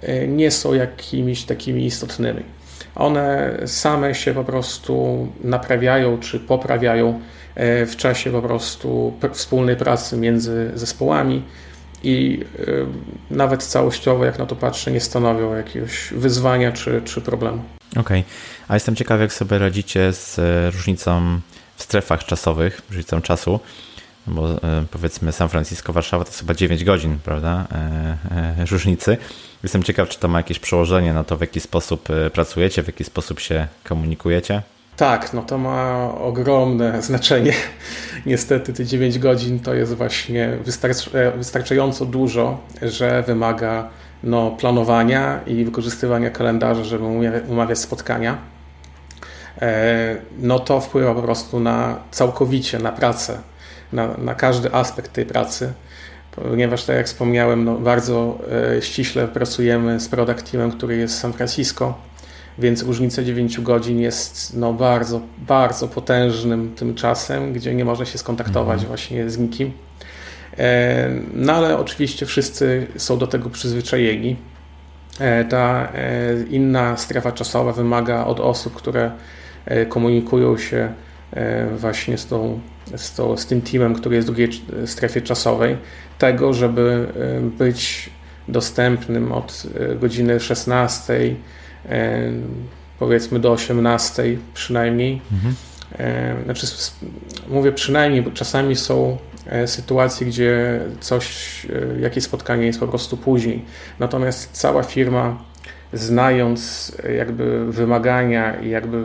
e, nie są jakimiś takimi istotnymi. One same się po prostu naprawiają czy poprawiają e, w czasie po prostu wspólnej pracy między zespołami i y, nawet całościowo, jak na to patrzę, nie stanowią jakiegoś wyzwania czy, czy problemu. Okej, okay. a jestem ciekaw, jak sobie radzicie z e, różnicą w strefach czasowych, różnicą czasu, bo e, powiedzmy San Francisco, Warszawa to chyba 9 godzin, prawda, e, różnicy. Jestem ciekaw, czy to ma jakieś przełożenie na to, w jaki sposób pracujecie, w jaki sposób się komunikujecie. Tak, no to ma ogromne znaczenie. Niestety te 9 godzin to jest właśnie e, wystarczająco dużo, że wymaga no, planowania i wykorzystywania kalendarza, żeby umawiać spotkania. E, no to wpływa po prostu na całkowicie na pracę, na, na każdy aspekt tej pracy ponieważ tak jak wspomniałem, no bardzo e, ściśle pracujemy z product teamem, który jest w San Francisco więc różnica 9 godzin jest no, bardzo, bardzo potężnym tym czasem, gdzie nie można się skontaktować mhm. właśnie z nikim. E, no ale oczywiście wszyscy są do tego przyzwyczajeni. E, ta e, inna strefa czasowa wymaga od osób, które komunikują się właśnie z, tą, z, tą, z tym teamem, który jest w drugiej strefie czasowej, tego, żeby być dostępnym od godziny 16 powiedzmy do 18 przynajmniej. Mhm. Znaczy, mówię przynajmniej, bo czasami są e, sytuacje, gdzie coś, e, jakieś spotkanie jest po prostu później. Natomiast cała firma, znając e, jakby wymagania i jakby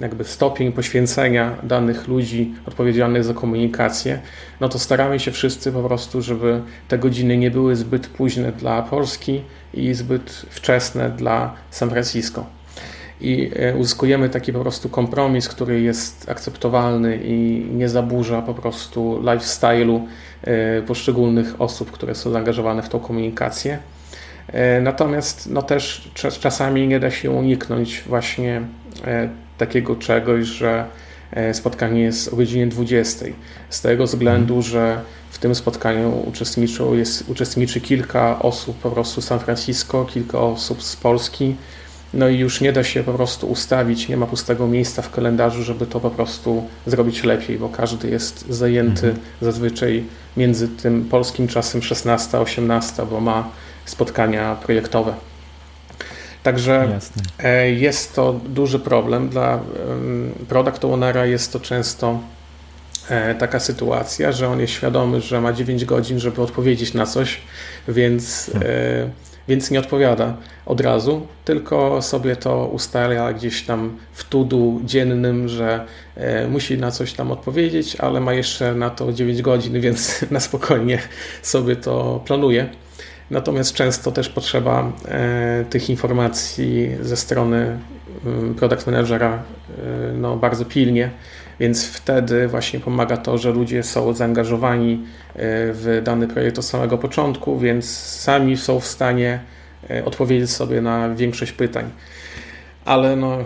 jakby stopień poświęcenia danych ludzi odpowiedzialnych za komunikację, no to staramy się wszyscy po prostu, żeby te godziny nie były zbyt późne dla Polski i zbyt wczesne dla San Francisco. I e, uzyskujemy taki po prostu kompromis, który jest akceptowalny i nie zaburza po prostu lifestyle'u e, poszczególnych osób, które są zaangażowane w tą komunikację. E, natomiast no też czasami nie da się uniknąć właśnie takiego czegoś, że spotkanie jest o godzinie 20. Z tego względu, mhm. że tym spotkaniu uczestniczą, jest, uczestniczy kilka osób po prostu z San Francisco, kilka osób z Polski no i już nie da się po prostu ustawić, nie ma pustego miejsca w kalendarzu, żeby to po prostu zrobić lepiej, bo każdy jest zajęty mhm. zazwyczaj między tym polskim czasem 16-18, bo ma spotkania projektowe. Także Jasne. E, jest to duży problem. Dla product ownera jest to często taka sytuacja, że on jest świadomy, że ma 9 godzin, żeby odpowiedzieć na coś, więc, hmm. więc nie odpowiada od razu, tylko sobie to ustala gdzieś tam w tudu dziennym, że musi na coś tam odpowiedzieć, ale ma jeszcze na to 9 godzin, więc na spokojnie sobie to planuje. Natomiast często też potrzeba e, tych informacji ze strony mm, product managera e, no, bardzo pilnie, więc wtedy właśnie pomaga to, że ludzie są zaangażowani e, w dany projekt od samego początku, więc sami są w stanie odpowiedzieć sobie na większość pytań. Ale no,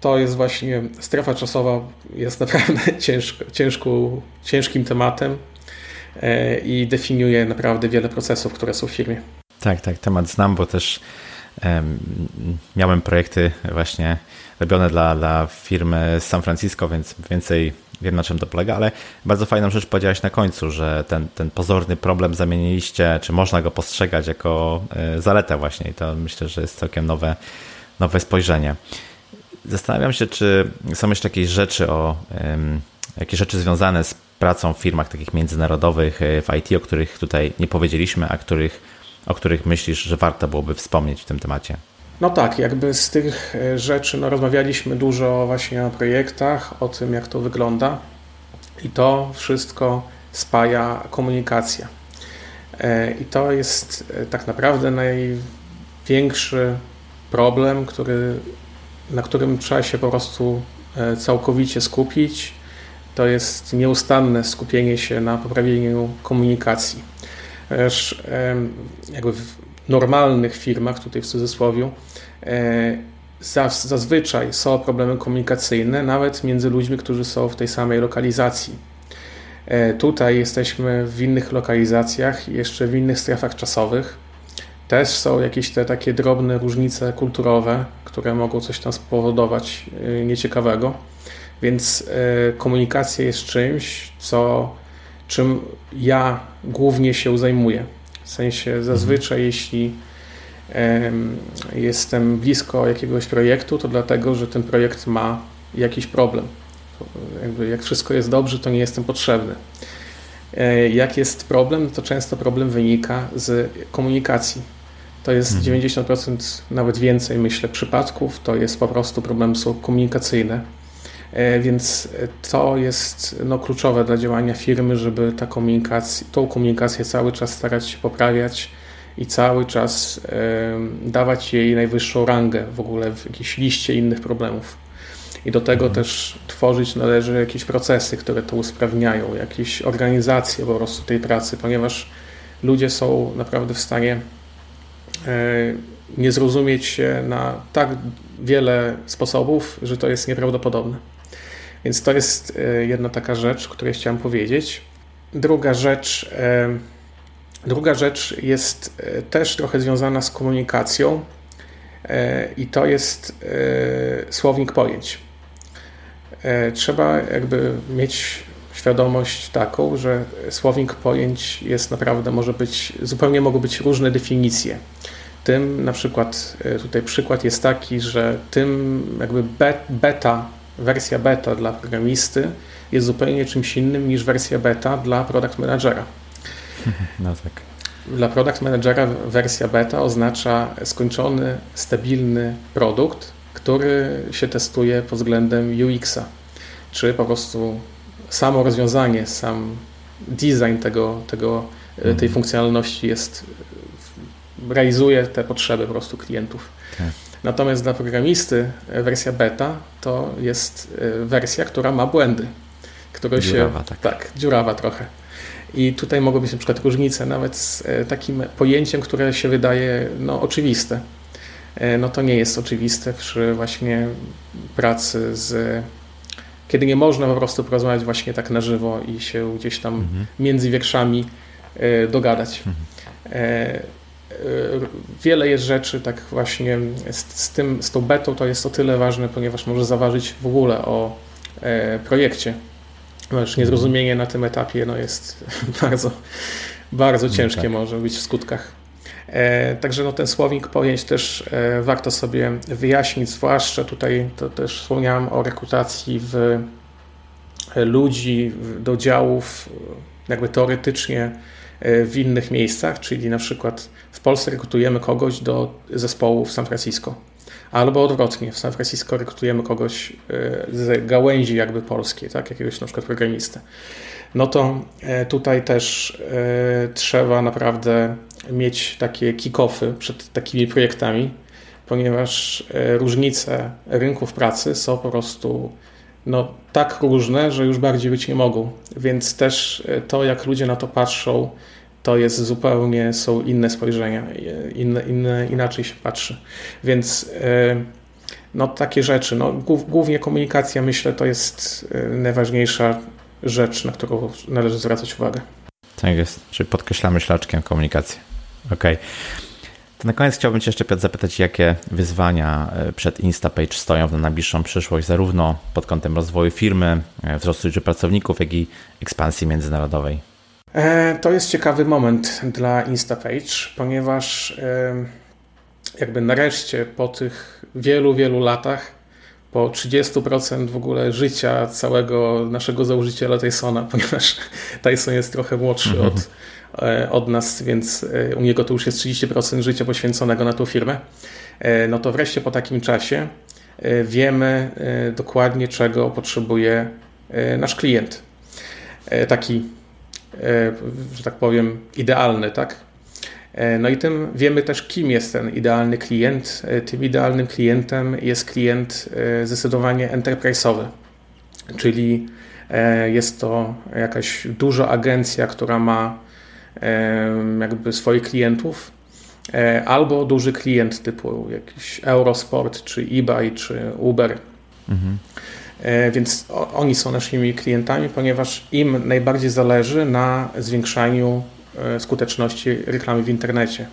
to jest właśnie strefa czasowa, jest naprawdę ciężko, ciężkim tematem. E, i definiuje naprawdę wiele procesów, które są w firmie. Tak, tak, temat znam, bo też um, miałem projekty właśnie robione dla, dla firmy z San Francisco, więc więcej wiem na czym to polega, ale bardzo fajną rzecz powiedziałeś na końcu, że ten, ten pozorny problem zamieniliście, czy można go postrzegać jako e, zaletę właśnie i to myślę, że jest całkiem nowe, nowe spojrzenie. Zastanawiam się, czy są jeszcze jakieś rzeczy o jakieś rzeczy związane z pracą w firmach takich międzynarodowych e, w IT, o których tutaj nie powiedzieliśmy, a których, o których myślisz, że warto byłoby wspomnieć w tym temacie? No tak, jakby z tych e, rzeczy no, rozmawialiśmy dużo właśnie o projektach, o tym jak to wygląda i to wszystko spaja komunikacja. E, I to jest tak naprawdę największy problem, który, na którym trzeba się po prostu całkowicie skupić to jest nieustanne skupienie się na poprawieniu komunikacji. Też jakby normalnych firmach, tutaj w cudzysłowie, e, zazwyczaj są problemy komunikacyjne, nawet między ludźmi, którzy są w tej samej lokalizacji. E, tutaj jesteśmy w innych lokalizacjach, jeszcze w innych strefach czasowych. Też są jakieś te takie drobne różnice kulturowe, które mogą coś tam spowodować e, nieciekawego. Więc komunikacja jest czymś, co, czym ja głównie się zajmuję. W sensie zazwyczaj, mhm. jeśli jestem blisko jakiegoś projektu, to dlatego, że ten projekt ma jakiś problem. Jakby jak wszystko jest dobrze, to nie jestem potrzebny. E, jak jest problem, to często problem wynika z komunikacji. To jest mhm. 90%, nawet więcej, myślę, przypadków, to jest po prostu problem są komunikacyjne więc to jest no, kluczowe dla działania firmy, żeby ta komunikacja, tą komunikację cały czas starać się poprawiać i cały czas dawać jej najwyższą rangę w ogóle w jakiejś liście innych problemów. I do tego mhm. też tworzyć należy jakieś procesy, które to usprawniają, jakieś organizacje po prostu tej pracy, ponieważ ludzie są naprawdę w stanie e, nie zrozumieć się na tak wiele sposobów, że to jest nieprawdopodobne. Więc to jest e, jedna taka rzecz, której chciałem powiedzieć. Druga rzecz, e, druga rzecz jest e, też trochę związana z komunikacją i to jest słownik pojęć. Trzeba jakby mieć świadomość taką, że słownik pojęć jest naprawdę, może być, zupełnie mogą być różne definicje. Tym na przykład, tutaj przykład jest taki, że tym jakby beta wersja beta dla programisty jest zupełnie czymś innym niż wersja beta dla product managera. No tak. Dla product managera wersja beta oznacza skończony, stabilny produkt, który się testuje pod względem UX-a, czy po prostu samo rozwiązanie, sam design tego, tego, mhm. tej funkcjonalności jest, realizuje te potrzeby po prostu klientów. Tak. Natomiast dla programisty e, wersja beta to jest e, wersja, która ma błędy. Które dziurawa, się, tak. tak, dziurawa trochę. I tutaj mogą być na przykład różnice nawet z e, takim pojęciem, które się wydaje no, oczywiste. No to nie jest oczywiste przy właśnie pracy z kiedy nie można po prostu porozmawiać właśnie tak na żywo i się gdzieś tam mhm. między wierszami dogadać. Mhm. Wiele jest rzeczy, tak właśnie z, z, tym, z tą betą to jest o tyle ważne, ponieważ może zaważyć w ogóle o projekcie. Ponieważ niezrozumienie na tym etapie no, jest bardzo, bardzo no ciężkie tak. może być w skutkach. E, także no, ten słownik pojęć też e, warto sobie wyjaśnić, zwłaszcza tutaj to też wspomniałem o rekrutacji w e, ludzi do działów jakby teoretycznie w innych miejscach, czyli na przykład w Polsce rekrutujemy kogoś do zespołu w San Francisco. Albo odwrotnie, w San Francisco rekrutujemy kogoś z gałęzi jakby polskiej, tak? jakiegoś na przykład programistę. No to tutaj też trzeba naprawdę mieć takie kick-offy przed takimi projektami, ponieważ e, różnice rynków pracy są po prostu no, tak różne, że już bardziej być nie mogą. Więc też e, to, jak ludzie na to patrzą, to jest zupełnie, są inne spojrzenia, e, inne, inne, inaczej się patrzy. Więc no, takie rzeczy, no, głównie komunikacja, myślę, to jest najważniejsza rzecz, na którą należy zwracać uwagę. Tak jest, czyli podkreślamy szlaczkiem komunikację. Okej. Okay. Na koniec chciałbym Cię jeszcze Piotr, zapytać, jakie wyzwania e, przed Instapage stoją na najbliższą przyszłość, zarówno pod kątem rozwoju firmy, e, wzrostu liczby pracowników, jak i ekspansji międzynarodowej. E, to jest ciekawy moment dla Instapage, ponieważ jakby nareszcie po tych wielu, wielu latach, po 30% w ogóle życia całego naszego założyciela Tysona, ponieważ Tyson jest trochę młodszy -hmm. od od nas, więc e, u niego to już jest 30% życia poświęconego na tą firmę. E, no to wreszcie po takim czasie wiemy dokładnie, czego potrzebuje nasz klient. Taki, że tak powiem, idealny, tak? No i tym wiemy też, kim jest ten idealny klient. Tym idealnym klientem jest klient zdecydowanie enterprise'owy, czyli jest to jakaś duża agencja, która ma jakby swoich klientów, e, albo duży klient typu jakiś Eurosport, czy eBay, czy Uber. Mhm. E, więc oni są naszymi klientami, ponieważ im najbardziej zależy na zwiększaniu e, skuteczności reklamy w internecie.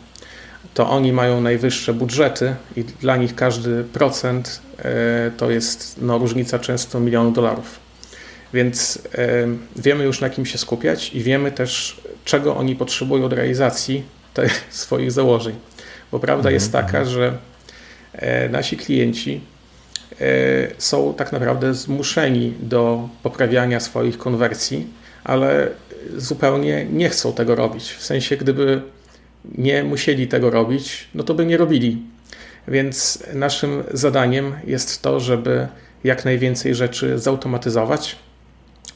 To oni mają najwyższe budżety i dla nich każdy procent to jest no, różnica często milionu dolarów. Więc wiemy już na kim się skupiać i wiemy też, czego oni potrzebują do realizacji tych swoich założeń. Bo prawda mhm, jest taka, mhm. że e, nasi klienci e, są tak naprawdę zmuszeni do poprawiania swoich konwersji, ale zupełnie nie chcą tego robić. W sensie, gdyby nie musieli tego robić, no to by nie robili. Więc naszym zadaniem jest to, żeby jak najwięcej rzeczy zautomatyzować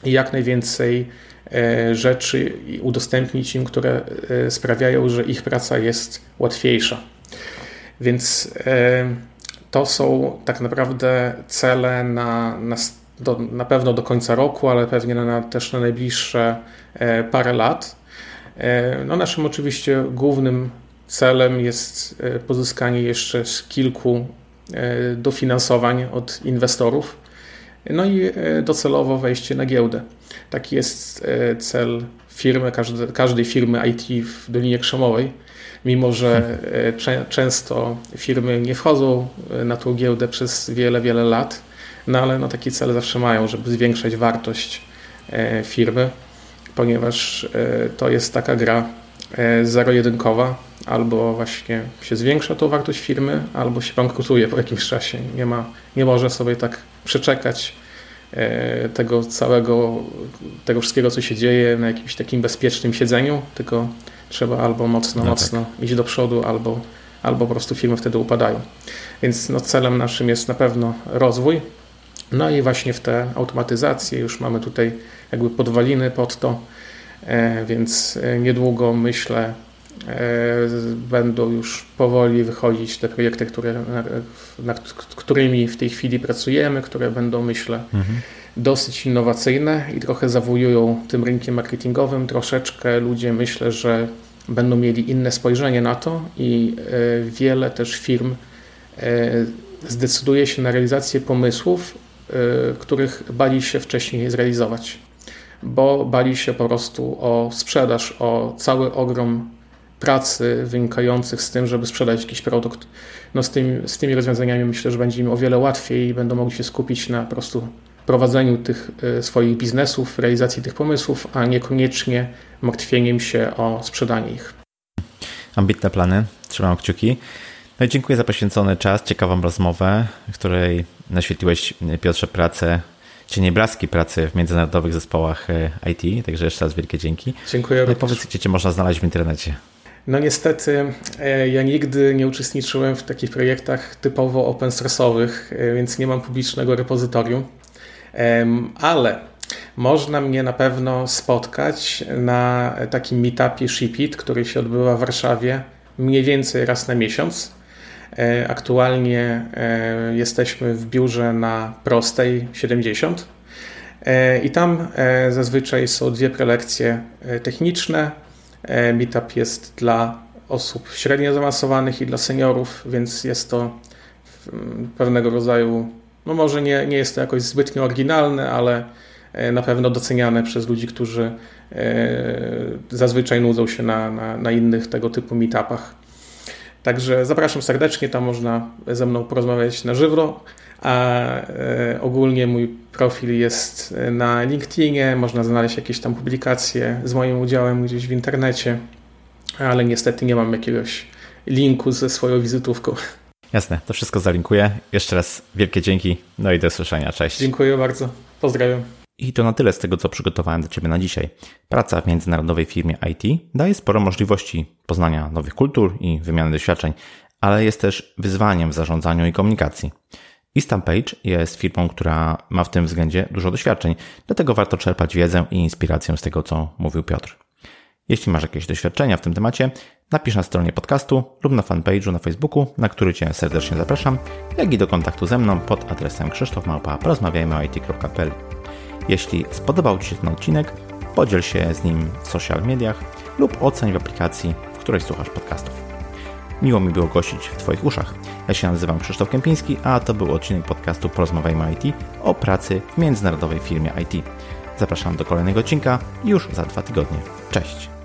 i jak najwięcej e, rzeczy udostępnić im, które e, sprawiają, że ich praca jest łatwiejsza. Więc e, to są tak naprawdę cele na, na, do, na pewno do końca roku, ale pewnie na, też na najbliższe parę lat. No naszym oczywiście głównym celem jest pozyskanie jeszcze kilku dofinansowań od inwestorów no i e, docelowo wejście na giełdę. Taki jest e, cel firmy, każde, każdej firmy IT w Dolinie Krzemowej. Mimo, że e, często firmy nie wchodzą na tą giełdę przez wiele, wiele lat, no ale no taki cel zawsze mają, żeby zwiększać wartość firmy, ponieważ to jest taka gra zero-jedynkowa, albo właśnie się zwiększa tą wartość firmy, albo się bankrutuje po jakimś czasie. Nie, ma, nie może sobie tak przeczekać e, tego całego, tego wszystkiego, co się dzieje na jakimś takim bezpiecznym siedzeniu, tylko trzeba albo mocno, no mocno tak. iść do przodu, albo, albo po prostu firmy wtedy upadają. Więc no, celem naszym jest na pewno rozwój. No i właśnie w te automatyzacje już mamy tutaj jakby podwaliny pod to, e, więc e, niedługo myślę będą już powoli wychodzić te projekty, które, nad którymi w tej chwili pracujemy, które będą, myślę, mhm. dosyć innowacyjne i trochę zawojują tym rynkiem marketingowym. Troszeczkę ludzie myślę, że będą mieli inne spojrzenie na to i e, wiele też firm e, zdecyduje się na realizację pomysłów, e, których bali się wcześniej zrealizować, bo bali się po prostu o sprzedaż, o cały ogrom pracy wynikających z tym, żeby sprzedać jakiś produkt. No z, z tymi rozwiązaniami myślę, że będzie im o wiele łatwiej i będą mogli się skupić na po prostu prowadzeniu tych e, swoich biznesów, realizacji tych pomysłów, a niekoniecznie martwieniem się o sprzedanie ich. Ambitne plany, trzymam kciuki. No i dziękuję za poświęcony czas, ciekawą rozmowę, w której naświetliłeś, Piotrze, pracę, czy nieblaski pracy w międzynarodowych zespołach e, IT, także jeszcze raz wielkie dzięki. Dziękuję. No powiedz, gdzie Cię można znaleźć w internecie. No niestety e, ja nigdy nie uczestniczyłem w takich projektach typowo open source'owych, więc nie mam publicznego repozytorium, ale można mnie na pewno spotkać na takim meetupie Shipit, który się odbywa w Warszawie mniej więcej raz na miesiąc. E, aktualnie e, jesteśmy w biurze na prostej 70 e, i tam zazwyczaj są dwie prelekcje techniczne. Meetup jest dla osób średnio zaawansowanych i dla seniorów, więc jest to pewnego rodzaju, no może nie, nie jest to jakoś zbytnio oryginalne, ale na pewno doceniane przez ludzi, którzy zazwyczaj nudzą się na, na, na innych tego typu meetupach. Także zapraszam serdecznie, tam można ze mną porozmawiać na żywo, a e, ogólnie mój profil jest na LinkedInie, można znaleźć jakieś tam publikacje z moim udziałem gdzieś w internecie, ale niestety nie mam jakiegoś linku ze swoją wizytówką. Jasne, to wszystko zalinkuję. Jeszcze raz wielkie dzięki, no i do usłyszenia. Cześć. Dziękuję bardzo. Pozdrawiam. I to na tyle z tego, co przygotowałem dla Ciebie na dzisiaj. Praca w międzynarodowej firmie IT daje sporo możliwości poznania nowych kultur i wymiany doświadczeń, ale jest też wyzwaniem w zarządzaniu i komunikacji. Page jest firmą, która ma w tym względzie dużo doświadczeń, dlatego warto czerpać wiedzę i inspirację z tego, co mówił Piotr. Jeśli masz jakieś doświadczenia w tym temacie, napisz na stronie podcastu lub na fanpage'u na Facebooku, na który Cię serdecznie zapraszam, jak i do kontaktu ze mną pod adresem krzysztofmałpa.porozmawiajmyit.pl jeśli spodobał Ci się ten odcinek, podziel się z nim w social mediach lub oceń w aplikacji, w której słuchasz podcastów. Miło mi było gościć w Twoich uszach. Ja się nazywam Krzysztof Kępiński, a to był odcinek podcastu Porozmawiajmy IT o pracy w międzynarodowej firmie IT. Zapraszam do kolejnego odcinka już za dwa tygodnie. Cześć!